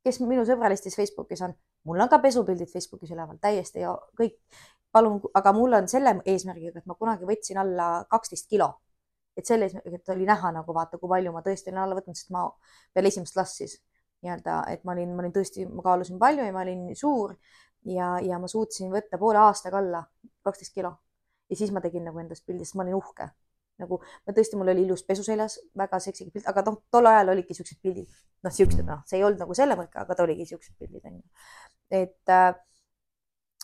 kes minu sõbralistis Facebookis on, mul on ka pesupildid Facebookis üleval, täiesti ja kõik. palun, aga mul on selle eesmärgiga, et ma kunagi võtsin alla kaksteist kilo. et selle eesmärgiga, et oli näha nagu vaata, kui palju ma tõesti olen alla võtnud, sest ma peale esimest last siis nii-öelda, et ma olin, ma olin tõesti, ma kaalusin palju ja ma olin suur ja, ja ma suutsin võtta poole aastaga alla kaksteist kilo. ja siis ma tegin nagu endast pildi, sest ma olin uhke nagu ma tõesti, mul oli ilus pesu seljas, väga seksiga pilt, aga noh, tol ajal olidki siuksed pildid, noh, siuksed, noh, see ei olnud nagu selle mõõka, aga ta oligi siuksed pildid onju. et, äh,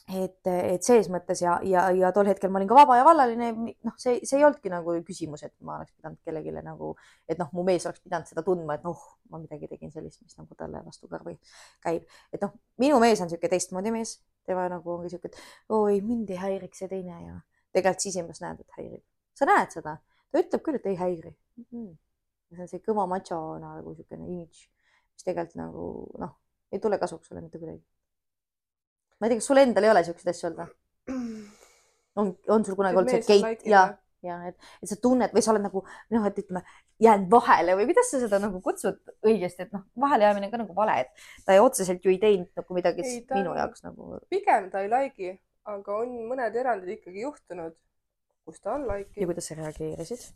et, et ses mõttes ja, ja, ja tol hetkel ma olin ka vaba ja vallaline, noh, see, see ei olnudki nagu küsimus, et ma oleks pidanud kellelegi nagu, et noh, mu mees oleks pidanud seda tundma, et noh, ma midagi tegin sellist, mis nagu talle vastu karvi käib. et noh, minu mees on sihuke teistmoodi mees, tema nagu ongi sihuke, et oi, mind ei häiriks see teine ja tegelikult sisimas näed, et häirib sa näed seda, ta ütleb küll, et ei häiri mm. -hmm. see on see kõva macho nagu niisugune imidž, mis tegelikult nagu noh, ei tule kasuks sulle mitte kuidagi. ma ei tea, kas sul endal ei ole siukseid asju olnud või? on, on sul kunagi olnud see geit ja, ja et, et sa tunned või sa oled nagu noh, et ütleme, jäänud vahele või kuidas sa seda nagu kutsud õigesti, et noh, vahele jäämine on ka nagu vale, et ta ei, otseselt ju ei teinud nagu midagi ei, ta... minu jaoks nagu. pigem ta ei like'i, aga on mõned erandid ikkagi juhtunud kus ta on like'i. ja kuidas sa reageerisid?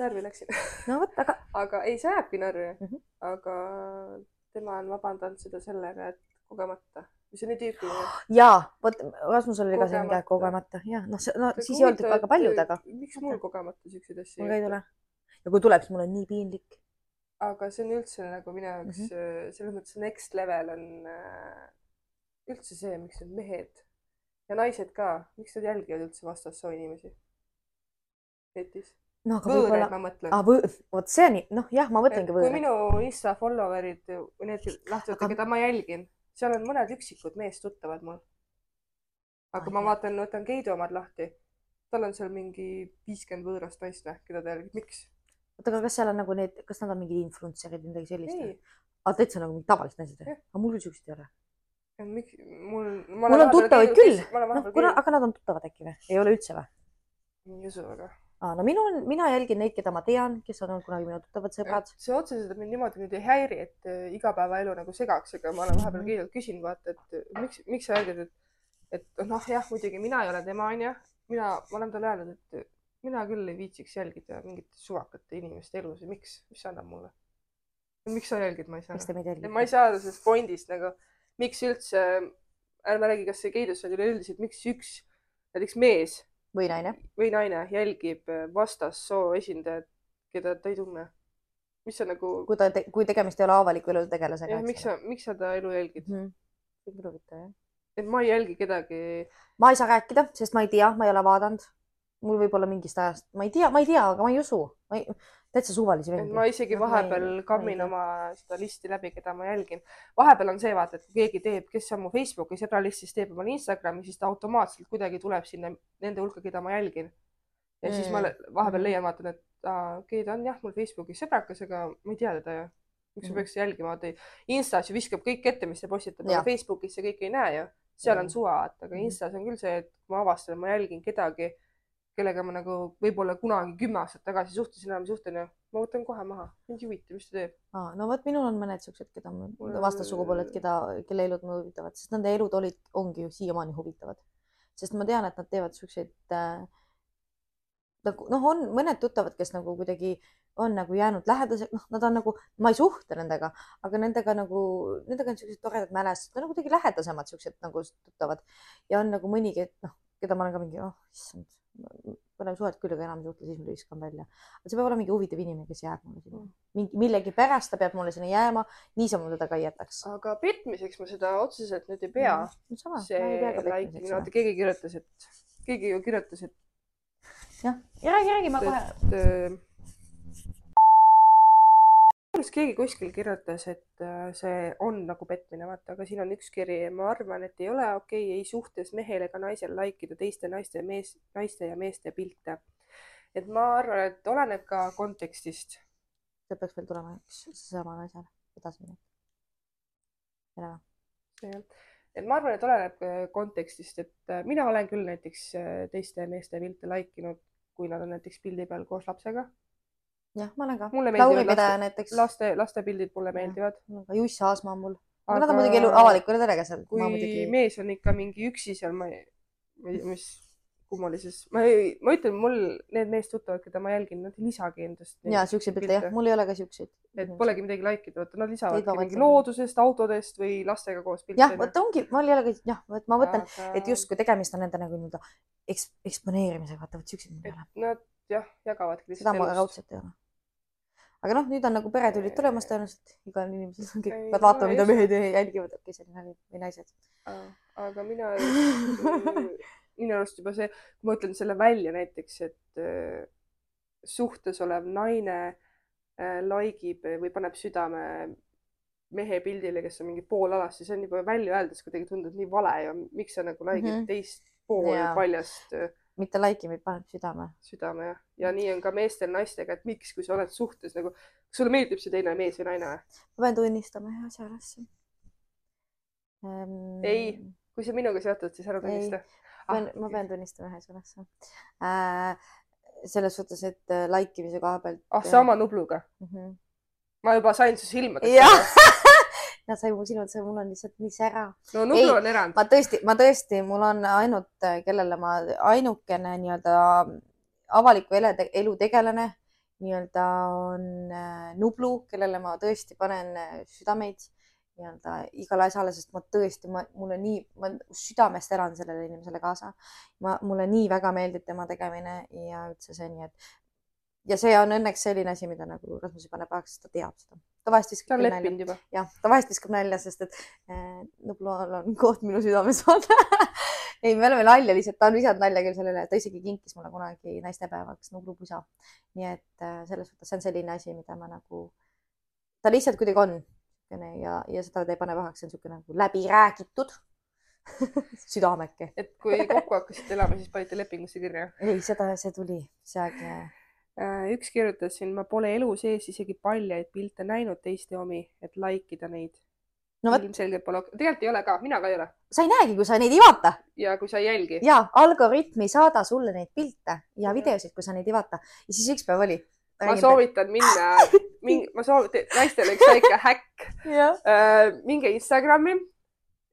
närvi läksin no vot, aga. aga ei, see jääbki närvi mm. -hmm. aga tema on vabandanud seda sellega, et kogemata, mis nii tüüpiline. jaa, vot Rasmusel oli ka selline käe kogemata, jah, noh, no siis ei olnud väga paljud, aga. miks mul kogemata siukseid asju mul ka ei tule. ja kui tuleb, siis mul on nii piinlik. aga see on üldse nagu minu jaoks mm -hmm. selles mõttes next level on äh, üldse see, miks need mehed ja naised ka, miks nad jälgivad üldse vastassoo inimesi netis? no aga võib-olla. ma mõtlen ah,. vot see on, noh jah, ma mõtlengi võõraid. kui minu Insta follower'id, need lahtivad aga..., keda ma jälgin, seal on mõned üksikud meestuttavad mul. aga ah, ma vaatan, võtan Keidu omad lahti, tal on seal mingi viiskümmend võõrast naist keda ta jälgib, miks? oota, aga kas seal on nagu need, kas nad on mingid influencer'id või midagi sellist? aa, täitsa nagu mingid tavalised naised või? aga mul küll siukseid ei ole. Miks, mul. mul on tuttavaid küll. noh, kuna, aga nad on tuttavad äkki või? ei ole üldse või? ei usu väga aa, no minul, mina jälgin neid, keda ma tean, kes on olnud kunagi minu tuttavad sõbrad. see otseselt mind niimoodi nüüd ei häiri, et äh, igapäevaelu nagu segaks, aga ma olen vahepeal mhm. Keidult küsinud, vaata, et äh, miks, miks sa jälgid, et, et noh, jah, muidugi mina ei ole tema, onju. mina, ma olen talle öelnud, et äh, mina küll ei viitsiks jälgida mingite suvakate inimeste elusid, miks, mis see annab mulle? miks sa jälgid, ma ei saa. miks te meid jälgite? ma ei saa sellest fondist nagu, miks üldse, ärme räägi, kas see Keidus on üleüldiselt, miks üks näiteks mees või naine. või naine jälgib äh, vastassoo esindajat, keda ta ei tunne. mis sa nagu. kui ta te,, kui tegemist ei ole avaliku elu tegelasega. jah, miks sa, miks sa ta elu jälgid mm? -hmm. huvitav jah. et ma ei jälgi kedagi. ma ei saa rääkida, sest ma ei tea, ma ei ole vaadanud. Mul võib olla mingist ajast, ma ei tea, ma ei tea, aga ma ei usu. ma ei, täitsa suvalisi vendi. ma isegi no, vahepeal kammin oma seda listi läbi, keda ma jälgin. vahepeal on see vaata, et kui keegi teeb, kes on mu Facebooki sõbralistis, teeb omale Instagrami, siis ta automaatselt kuidagi tuleb sinna nende hulka, keda ma jälgin. ja mm. siis ma mm. vahepeal leian, vaatan, et okei okay,, ta on jah mul Facebookis sõbrakas, aga ma ei tea teda ju. miks mm. ma peaks jälgima, vaata Instas ju viskab kõik ette, mis ta postitab, aga Facebookis sa kõike ei näe ju. seal mm. on suva, vaata, aga mm. Instas on küll see, et ma avastan, ma jälgin kedagi kellega ma nagu võib-olla kunagi kümme aastat tagasi suhtlesin, enam ei suhtle, onju. ma võtan kohe maha, mind ei huvita, mis ta teeb. aa, no vot, minul on mõned siuksed, keda mul vastassugupooled, keda, kelle elud mulle huvitavad, sest nende elud olid, ongi ju siiamaani huvitavad. sest ma tean, et nad teevad siukseid äh, nagu noh, on mõned tuttavad, kes nagu kuidagi on nagu jäänud lähedaseks, noh, nad on nagu, ma ei suhtle nendega, aga nendega nagu, nendega on siuksed toredad mälestused, nad on kuidagi lähedasemad siuksed nagu tuttavad ja on nagu mõnigi, et noh, keda ma olen ka mingi, oh issand me oleme suhet küll, aga enam ei suhtle, siis ma viskan välja. see peab olema mingi huvitav inimene, kes jääb mulle sinna. Mm. mingi, millegipärast ta peab mulle sinna jääma, niisama ma teda ka ei jätaks. aga petmiseks ma seda otseselt nüüd ei pea mm,. No, see like, vaata keegi kirjutas, et, keegi ju kirjutas, et. jah, räägi, räägi, ma kohe. et alguses keegi kuskil kirjutas, et äh, see on nagu petmine, vaata, aga siin on üks kiri, ma arvan, et ei ole okei okay, ei suhtes mehel ega naisel like ida teiste naiste, mees, naiste ja meeste pilte. et ma arvan, et oleneb ka kontekstist. see peaks veel tulema üks seesama naisele edasi minna. jah, et ma arvan, et oleneb äh, kontekstist, et äh, mina olen küll näiteks teiste meeste pilte like inud, kui nad on näiteks pildi peal koos lapsega jah, ma olen ka. Lauri Pedaja näiteks. laste, lastepildid mulle meeldivad. Juss Aasma on mul. aga nad on muidugi elu avaliku telega seal. kui muidugi... mees on ikka mingi üksi seal, ma ei, ma ei tea, mis kummalises, ma ei, ma ütlen, mul need meestuttavad, keda ma jälgin, nad ei lisagi endast. ja siukseid pilte jah, mul ei ole ka siukseid. et polegi midagi like ida, vaata nad lisavadki mingi loodusest, autodest või lastega koos pilte. jah, vot ongi, mul ei ole ka, jah, vot ma mõtlen aga..., et justkui tegemist on nende nagu nii-öelda eks, eksponeerimisega, vaata vot siukseid mul ei ole. Nad jah, jagavadki seda ma raudselt ei ole aga noh, nüüd on nagu peretüülid tulemas tõenäoliselt, igal inimesel on kõik, pead vaatama, mida mehed jälgivad, okei, see oli nali või naised. aga mina, minu arust juba see, kui ma ütlen selle välja näiteks, et äh, suhtes olev naine äh, laigib või paneb südame mehe pildile, kes on mingi pool alas, siis on juba välja öeldes kuidagi tundub nii vale ja miks sa nagu laigid mm -hmm. teist pool paljast äh, mitte like ib, vaid paneb südame. südame jah, ja nii on ka meestel naistega, et miks, kui sa oled suhtes nagu, kas sulle meeldib see teine mees või naine või? ma pean tunnistama ühe asja üles ähm.... ei, kui see minuga seotud, siis ära tunnista. ah,, ma pean tunnistama ühe asja ülesse äh,. selles suhtes, et äh, like imise koha pealt. ah, sama Nubluga mm? -hmm. ma juba sain su silmadest nad sai mu silmad, mul on lihtsalt nii sära. no Nublu on erand. ma tõesti, ma tõesti, mul on ainult, kellele ma ainukene nii-öelda avaliku ele, elu tegelane nii-öelda on äh, Nublu, kellele ma tõesti panen äh, südameid nii-öelda igale asjale, sest ma tõesti, ma, mulle nii, ma südamest elan sellele inimesele kaasa. ma, mulle nii väga meeldib tema tegemine ja üldse see, nii et ja see on õnneks selline asi, mida nagu Rasmus ei pane pahaks, sest ta teab seda. Ta vahest viskab küll nalja. jah, ta vahest viskab nalja, sest et äh, Nublual on koht minu südames ei, me oleme nalja lihtsalt, ta on visanud nalja küll sellele, ta isegi kinkis mulle kunagi naistepäevaks Nublu pusa. nii et äh, selles mõttes see on selline asi, mida ma nagu, ta lihtsalt kuidagi on niisugune ja, ja seda ta ei pane pahaks, see on niisugune nagu läbiräägitud südameke. et kui kokku hakkasite elama, siis panite lepingusse kirja? ei, seda, see tuli see aeg üks kirjutas siin, ma pole elu sees isegi paljaid pilte näinud teiste omi, et like ida neid no,. ilmselgelt pole, tegelikult ei ole ka, mina ka ei ole. sa ei näegi, kui sa neid ei vaata. ja kui sa ei jälgi. ja algoritm ei saada sulle neid pilte ja videosid, kui sa neid ei vaata. ja siis üks päev oli. ma soovitan minna, mingi, ma soovitan, naistele üks väike häkk. Äh, minge Instagrami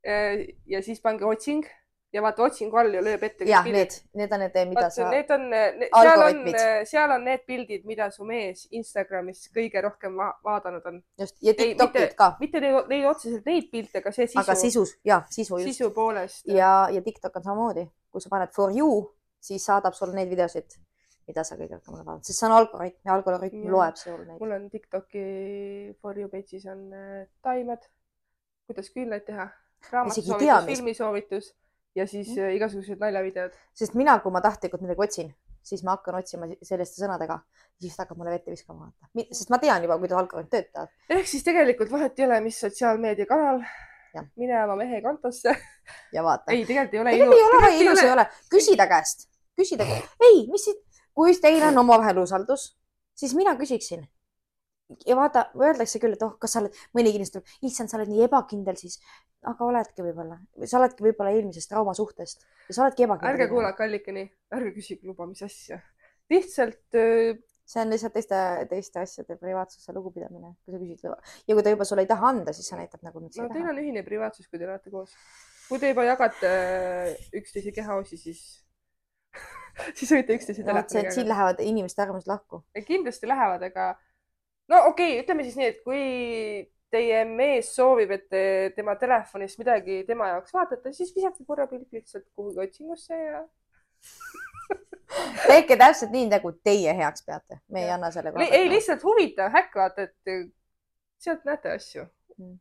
äh, ja siis pange otsing ja vaata otsingu all ju lööb ette. jah, need, need on need, mida vaata, sa. Need on, seal on, seal on need pildid, mida su mees Instagramis kõige rohkem va vaadanud on. just, ja Tiktokid ka. mitte neid, neid otseselt neid pilte, aga see sisu. aga sisus, jah, sisu just. sisu poolest. ja, ja Tiktok on samamoodi, kui sa paned for you, siis saadab sulle neid videosid, mida sa kõige rohkem oled vaadanud, sest see on algoritm ja algoritm ja. loeb sul neid. mul on Tiktoki for you page'is on äh, taimed, kuidas küünlaid teha, raamatusoovitus, filmisoovitus ja siis mm. igasugused naljavideod. sest mina, kui ma tahtlikult midagi otsin, siis ma hakkan otsima selliste sõnadega, siis ta hakkab mulle vette viskama, vaata. sest ma tean juba, kuidas algoritm töötab. ehk siis tegelikult vahet ei ole, mis sotsiaalmeediakanal. mine oma mehe kontosse. ja vaata. ei, tegelikult ei ole. tegelikult ei ole, ilus ei ole. küsi ta käest, küsi ta käest. ei, mis siit, kui teil on omavahel usaldus, siis mina küsiksin ja vaata, öeldakse küll, et oh, kas sa oled, mõni ütleb, issand, sa oled nii ebakindel siis, aga oledki võib-olla, sa oledki võib-olla eelmisest traumasuhtest ja sa oledki ebakindel. ärge kuulake allikani, ärge küsige luba, mis asja. lihtsalt äh.... see on lihtsalt teiste, teiste asjade privaatsuse lugupidamine, kui sa küsid luba ja kui ta juba sulle ei taha anda, siis see näitab nagu. no teil on ühine privaatsus, kui te olete koos. kui te juba jagate äh, üksteise kehaosi, siis siis võite üksteise no, telefoni. siin lähevad inimeste arvamused lahku. kindlasti lähevad, aga no okei okay,, ütleme siis nii, et kui teie mees soovib, et te tema telefonist midagi tema jaoks vaatate, siis visake korra pilt lihtsalt kuhugi otsingusse ja tehke täpselt nii, nagu teie heaks peate, me ei anna selle kohta. ei, lihtsalt huvitav häkk, vaata, et sealt näete asju mm.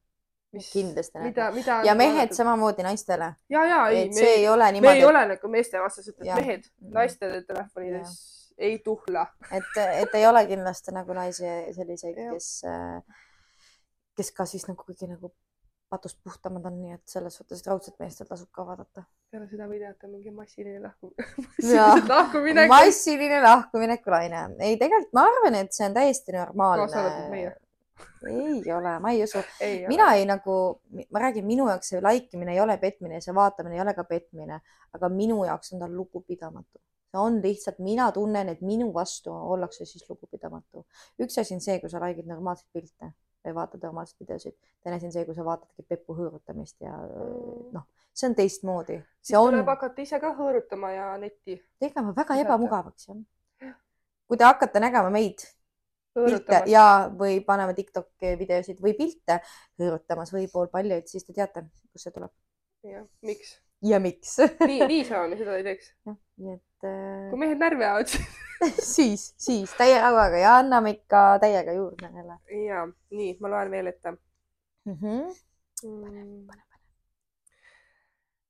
mis, kindlasti näete. ja mehed vaadata. samamoodi naistele. ja, ja ei, me, ei ole niimoodi. me ei ole nagu meestevastased, et mehed mm. naiste telefonides ja ei tuhla. et, et ei ole kindlasti nagu naisi selliseid, kes, kes ka siis nagu kõige nagu patust puhtamad on, nii et selles suhtes raudselt meestel tasub ka vaadata. peale seda videot on mingi massiline lahku massiline lahkuminek. massiline lahkuminekulaine. ei, tegelikult ma arvan, et see on täiesti normaalne. ei ole, ma ei usu. mina ei nagu, ma räägin, minu jaoks see like imine ei ole petmine ja see vaatamine ei ole ka petmine, aga minu jaoks on ta lugupidamatu see on lihtsalt, mina tunnen, et minu vastu ollakse siis lugupidamatu. üks asi on see, kui sa like'id normaalseid pilte või vaatad normaalseid videosid. teine asi on see, kui sa vaatadki pepu hõõrutamist ja mm. noh, see on teistmoodi. siis on... tuleb hakata ise ka hõõrutama ja netti. tegema väga ebamugavaks jah. kui te hakkate nägema meid pilte ja, või paneme Tiktoki videosid või pilte hõõrutamas või poolpaljaid, siis te teate, kust see tuleb. jah, miks? Ja miks nii, niisama me seda ei teeks. jah, nii et äh.... kui mehed närvi ajavad siis, siis täie rauaga ja anname ikka täiega juurde jälle. ja, nii, ma loen veel ette mm. -hmm. Mm.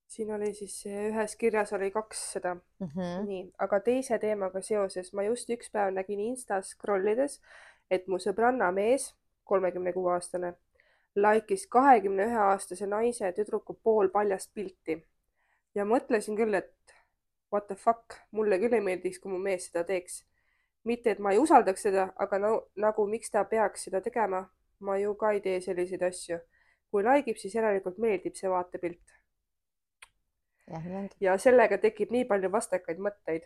siin oli siis ühes kirjas oli kaks seda mm. -hmm. nii, aga teise teemaga seoses ma just üks päev nägin Instas scroll ides, et mu sõbranna mees, kolmekümne kuue aastane, like'is kahekümne ühe aastase naise tüdruku poolpaljast pilti ja mõtlesin küll, et what the fuck, mulle küll ei meeldiks, kui mu mees seda teeks. mitte, et ma ei usaldaks seda, aga no, nagu miks ta peaks seda tegema, ma ju ka ei tee selliseid asju. kui like ib, siis järelikult meeldib see vaatepilt. ja sellega tekib nii palju vastakaid mõtteid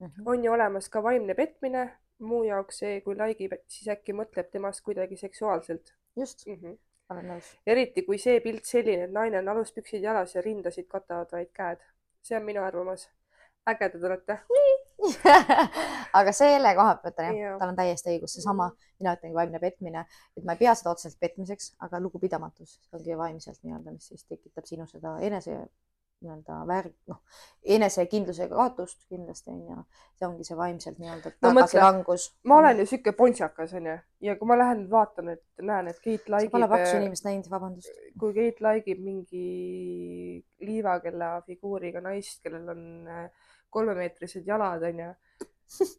mm. -hmm. on ju olemas ka vaimne petmine, mu jaoks see, kui like ib, siis äkki mõtleb temast kuidagi seksuaalselt. just mm. -hmm olen nõus. eriti kui see pilt selline, et naine on aluspüksid jalas ja rindasid katavad vaid käed. See on minu arvamus. ägedad olete. Aga selle koha pealt on jah, tal on täiesti õigus, seesama, mina ütlengi vaimne petmine, et ma ei pea seda otseselt petmiseks, aga lugupidamatus ongi vaimselt nii-öelda, mis siis tekitab sinu seda enese nii-öelda väärt, noh, enesekindluse kaotust kindlasti on ju, see ongi see vaimselt nii-öelda no, tagasilangus. ma olen ju sihuke pontsakas onju ja kui ma lähen vaatan, et näen, et Keit like ib. sa pole paksu inimest näinud, vabandust. kui Keit like ib mingi liivakella figuuriga naist, kellel on äh, kolmemeetrised jalad onju,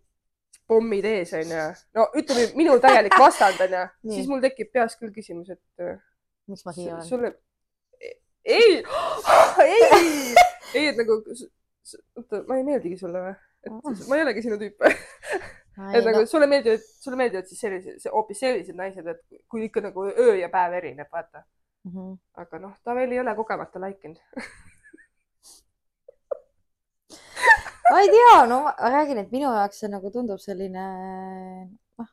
pommid ees onju, no ütleme, minu täielik vastand onju, siis mul tekib peas küll küsimus, et äh, miks ma siia olen. Ei, ei, ei, et nagu, oota, ma ei meeldigi sulle või? et ma ei olegi sinu tüüp et nagu sulle meeldivad, sulle meeldivad siis sellised, hoopis sellised naised, et kui ikka nagu öö ja päev erineb, vaata mm. -hmm. aga noh, ta veel ei ole kogemata like inud ma ei tea, no ma räägin, et minu jaoks see nagu tundub selline, noh.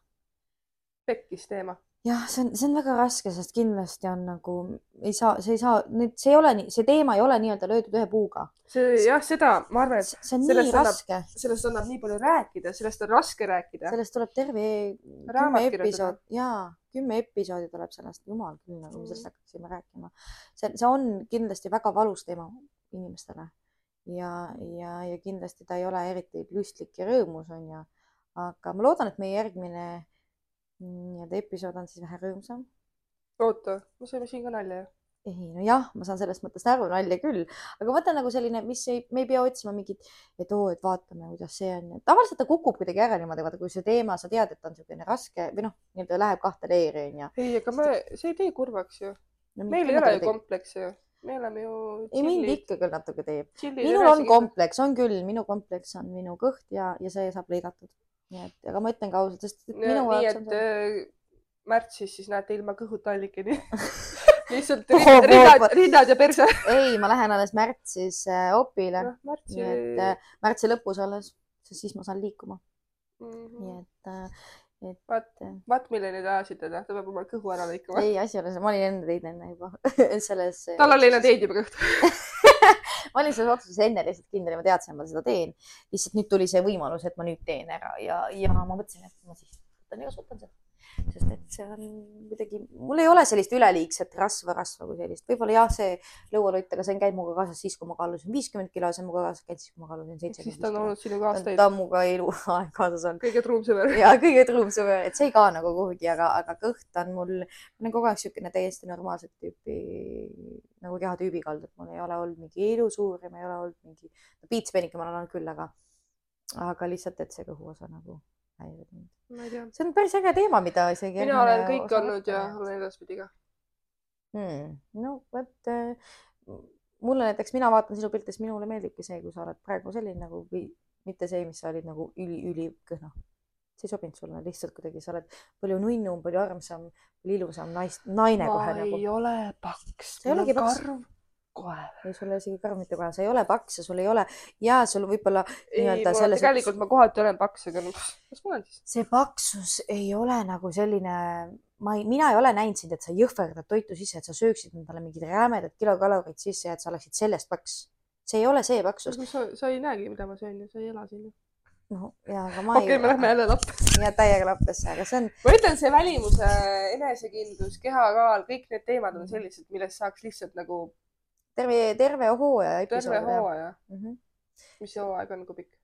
pekkis teema jah, see on, see on väga raske, sest kindlasti on nagu, ei saa, see ei saa, nüüd see ei ole nii, see teema ei ole nii-öelda löödud ühe puuga. see jah, seda ma arvan, et see on nii raske. sellest annab nii palju rääkida, sellest on raske rääkida. sellest tuleb terve kümme episood, jaa, kümme episoodi tuleb sellest, jumal küll, nagu me sellest mm. hakkaksime rääkima. see, see on kindlasti väga valus teema inimestele ja, ja, ja kindlasti ta ei ole eriti lustlik ja rõõmus, onju. aga ma loodan, et meie järgmine nii-öelda episood on siis vähe rõõmsam. oota, me saime siin ka nalja ju. ei, nojah, ma saan sellest mõttest aru, nalja küll, aga mõtlen nagu selline, mis ei, me ei pea otsima mingit, et oo, et vaatame, kuidas see on. tavaliselt ta kukub kuidagi ära niimoodi, vaata, kui see teema, sa tead, et on niisugune raske või noh, nii-öelda läheb kahte leeri onju. ei, aga me, see ei tee kurvaks ju no,. meil ei ole ju komplekse ju me oleme ju. ei, mind ikka küll natuke teeb. minul on kompleks, on küll, minu kompleks on minu kõht ja, ja see saab lõigatud nii et, aga ma ütlen ka ausalt, sest minu jaoks nii, on see. Äh, märtsis siis näete ilma kõhuta allikeni lihtsalt rinnad, rinnad, rinnad ja perse ei, ma lähen alles märtsis äh, opile no,. Märtsi... nii et äh, märtsi lõpus alles, sest siis ma saan liikuma mm. -hmm. nii et äh, et. vaat, vaat milleni te ajasite, ta peab oma kõhu ära lõikama. ei, asi ei ole see, ma olin enne teinud enne juba selles. tal oli enne teid juba kõht ma olin selles otsuses enne lihtsalt kindel ja ma teadsin, et ma seda teen. lihtsalt nüüd tuli see võimalus, et ma nüüd teen ära ja, ja ma mõtlesin, et ma siis võtan ja kasutan seda sest et see on kuidagi, mul ei ole sellist üleliigset rasva, rasva kui sellist, võib-olla jah, see lõualoit, aga see käinud minuga kaasas siis, kui ma kaalusin viiskümmend kilo, see on minuga kaasas käinud siis, kui ma kaalusin seitsekümmend. siis ta on olnud sinuga aastaid. ta on minuga eluaeg kaasas olnud. kõige truum sõber. ja kõige truum sõber, et see ei kao nagu kuhugi, aga, aga kõht on mul, ma olen kogu aeg niisugune täiesti normaalset tüüpi nagu kehatüübi kaldu, et mul ei ole olnud mingi ilusuur ja ma ei ole olnud mingi, piitspenike ma olen olnud küll, aga, aga lihtsalt, et see kõhuosa nagu häirib mind ma ei tea. see on päris äge teema, mida isegi. mina olen kõik olnud ja olen edaspidi ka hmm.. no vot äh, mulle näiteks, mina vaatan sinu piltidest, minule meeldibki see, kui sa oled praegu selline nagu või mitte see, mis sa olid nagu üli-ülikõhna. see ei sobinud sulle lihtsalt kuidagi, sa oled palju nunnum, palju armsam, palju ilusam naist, naine ma kohe nagu. ma ei ole paks. ei olegi paks koer. ei, sul ei ole isegi karv mitte koer, sa ei ole paks ja sul ei ole ja sul võib-olla nii-öelda selles. tegelikult ma kohati olen paks, aga noh, mis ma olen siis? see paksus ei ole nagu selline, ma ei, mina ei ole näinud sind, et sa jõhverdad toitu sisse, et sa sööksid endale mingid rämedad kilokalorid sisse ja et sa oleksid sellest paks. see ei ole see paksus. sa, sa ei näegi, mida ma söön ja sa ei ela siin ju no ja, aga ma okay, ei. okei, me lähme jälle lappesse. ja täiega lappesse, aga see on. ma ütlen, see välimuse, enesekindlus, kehakaal, kõik need teemad on sellised, millest saaks lihtsalt nagu terve, terve hooaja episood. terve hooaja mm. -hmm. mis see hooaeg on, kui pikk?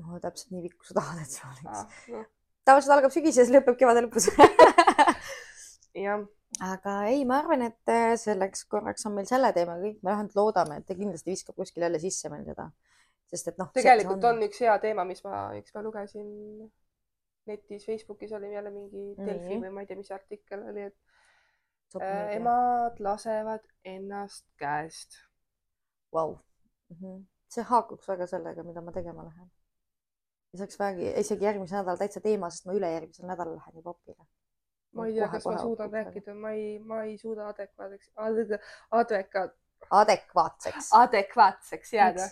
no täpselt nii pikk, kui sa tahad, et see oleks ah,. No. tavaliselt algab sügises, lõpeb kevade lõpus jah. aga ei, ma arvan, et äh, selleks korraks on meil selle teema kõik, me vähemalt loodame, et ta kindlasti viskab kuskil jälle sisse meil seda. sest et noh. tegelikult on... on üks hea teema, mis ma, eks ma lugesin netis, Facebookis oli jälle mingi Delfi mm -hmm. või ma ei tea, mis artikkel oli, et Äh, emad lasevad ennast käest. Vau. Mhm. see haakuks väga sellega, mida ma tegema lähen. ja see oleks väga, isegi järgmisel nädalal täitsa teema, sest ma ülejärgmisel nädalal lähen juba opile. ma ei tea, kas ma suudan rääkida, ma ei, ma ei suuda adekvaatseks, adekvaat. adekvaatseks. adekvaatseks jääda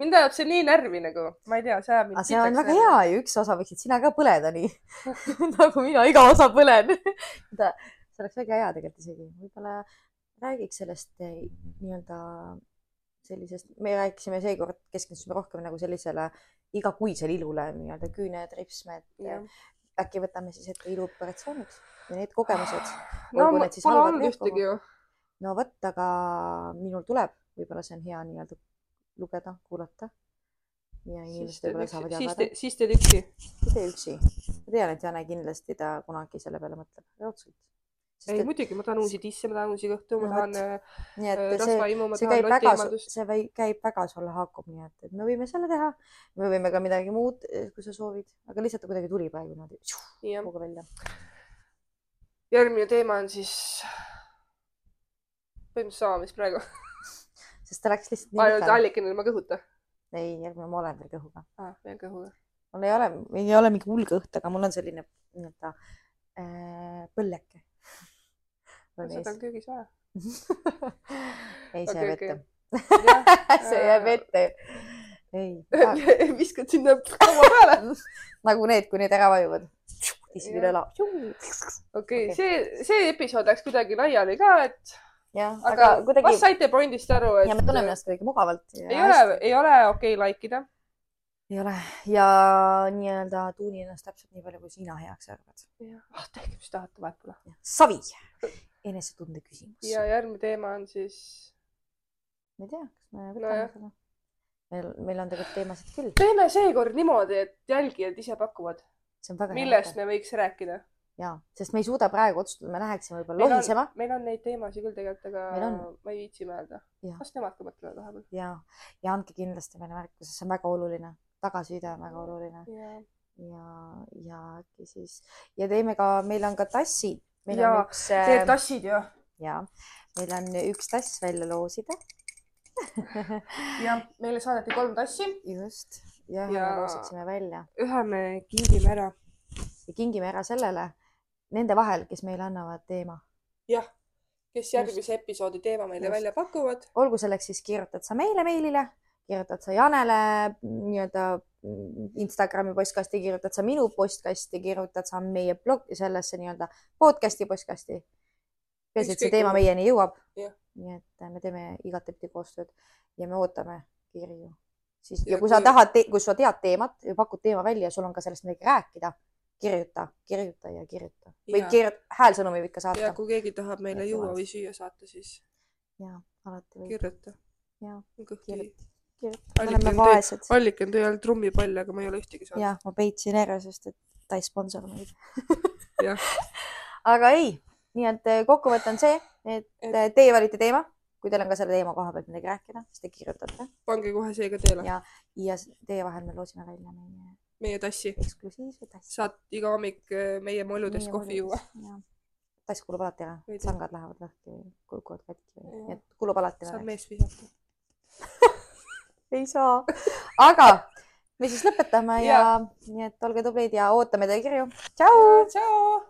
mind ajab see nii närvi nagu, ma ei tea, see ajab mind. see on väga hea ju, üks osa võiksid sina ka põleda nii nagu mina iga osa põlen see oleks väga hea tegelikult isegi, võib-olla räägiks sellest eh, nii-öelda sellisest, me rääkisime seekord, keskendusime rohkem nagu sellisele igakuisele ilule nii-öelda küüned, ripsmed. äkki võtame siis ette iluoperatsioonid ja need kogemused. no mul pole olnud ühtegi ju. no vot, aga minul tuleb, võib-olla see on hea nii-öelda lugeda, kuulata. ja inimesed võib-olla saavad jagada. siis teed üksi? ei tee üksi. ma tean, et Jane kindlasti ta kunagi selle peale mõtleb, raudselt ei et... muidugi, ma tahan uusi disse, ma tahan uusi kõhtu, ma tahan äh, nii et äh, rasvaimu, ma tahan notiemaldust. see käib väga sulle haakub, nii et, et me võime selle teha. me võime ka midagi muud, eh, kui sa soovid, aga lihtsalt kuidagi tuli praegu niimoodi kogu välja. järgmine teema on siis põhimõtteliselt sama, mis praegu sest ta läks lihtsalt nii ainult allikene ilma kõhuta? ei, järgmine ma olen veel kõhuga ah,. veel kõhuga mul ei ole, ei ole mingi hulgõht, aga mul on selline nii-öelda äh, põlleke. seda on köögis vaja ei, see jääb ette. see jääb ette. ei. viskad sinna laua peale nagu need, kui need ära vajuvad. tissid üle lao. okei, see, see episood läks kuidagi laiali ka, et jah, aga, kuidagi. kas saite pointist aru, et? ja me tunneme ennast kuidagi mugavalt. ei ole, ei ole okei okay like ida. ei ole ja nii-öelda tuuni ennast täpselt nii palju, kui sina heaks arvad. jah, ah tehke, mis tahate, vahet pole. savi, enesetunde küsimus. ja järgmine teema on siis? ma ei tea, kas me võtame no, seda. meil, meil on tegelikult teemasid küll. teeme seekord niimoodi, et jälgijad ise pakuvad. millest me võiks rääkida jaa, sest me ei suuda praegu otsustada, me läheksime võib-olla lohisema. meil on neid teemasid küll tegelikult, aga ma ei viitsi mõelda. kas nemad ka mõtlevad vahepeal? ja, ja andke kindlasti meile märku, sest see on väga oluline. tagasiside on väga oluline. ja, ja äkki siis ja teeme ka, meil on ka tassid. Ja, teed äh, tassid ju. ja, meil on üks tass välja loosida jah, meile saadeti kolm tassi. just, ja ühe me loosiksime välja. ühe me kingime ära. ja kingime ära sellele nende vahel, kes meile annavad teema. jah, kes järgmise episoodi teema meile Just. välja pakuvad. olgu selleks siis kirjutad sa meile meilile, kirjutad sa Janele nii-öelda Instagrami postkasti, kirjutad sa minu postkasti, kirjutad sa meie blog, sellesse nii-öelda podcast'i postkasti. peaasi, et see teema meieni jõuab. nii et me teeme igatepidi koostööd ja me ootame kirju. siis ja, ja kui sa tahad, kui sa tead teemat ja pakud teema välja ja sul on ka sellest midagi rääkida kirjuta, kirjuta ja kirjuta või kirjuta, häälsõnumi võib ka saata. ja kui keegi tahab meile juua või süüa saata, siis. ja, alati võib. kirjuta. ja, kirjuta. Me oleme vaesed. allik on teil trummipall, aga ma ei ole ühtegi saanud. jah, ma peitsin ära, sest et ta ei sponsor meid aga ei, nii et eh, kokkuvõte on see, et. Eh, teie valite teema, kui teil on ka selle teema koha pealt midagi rääkida, siis te kirjutate. pange kohe see ka teele. ja, ja teie vahel me loosime välja meie meie tassi. eksklusiivse tassi. saad iga hommik äh, meie mulludest kohvi juua. tass kulub alati ära, sangad lähevad lahti, kukuvad katki, nii et kulub alati ära. saad meest visata ei saa, aga me siis lõpetame ja, ja nii et olge tublid ja ootame teie kirju. tšau. tšau.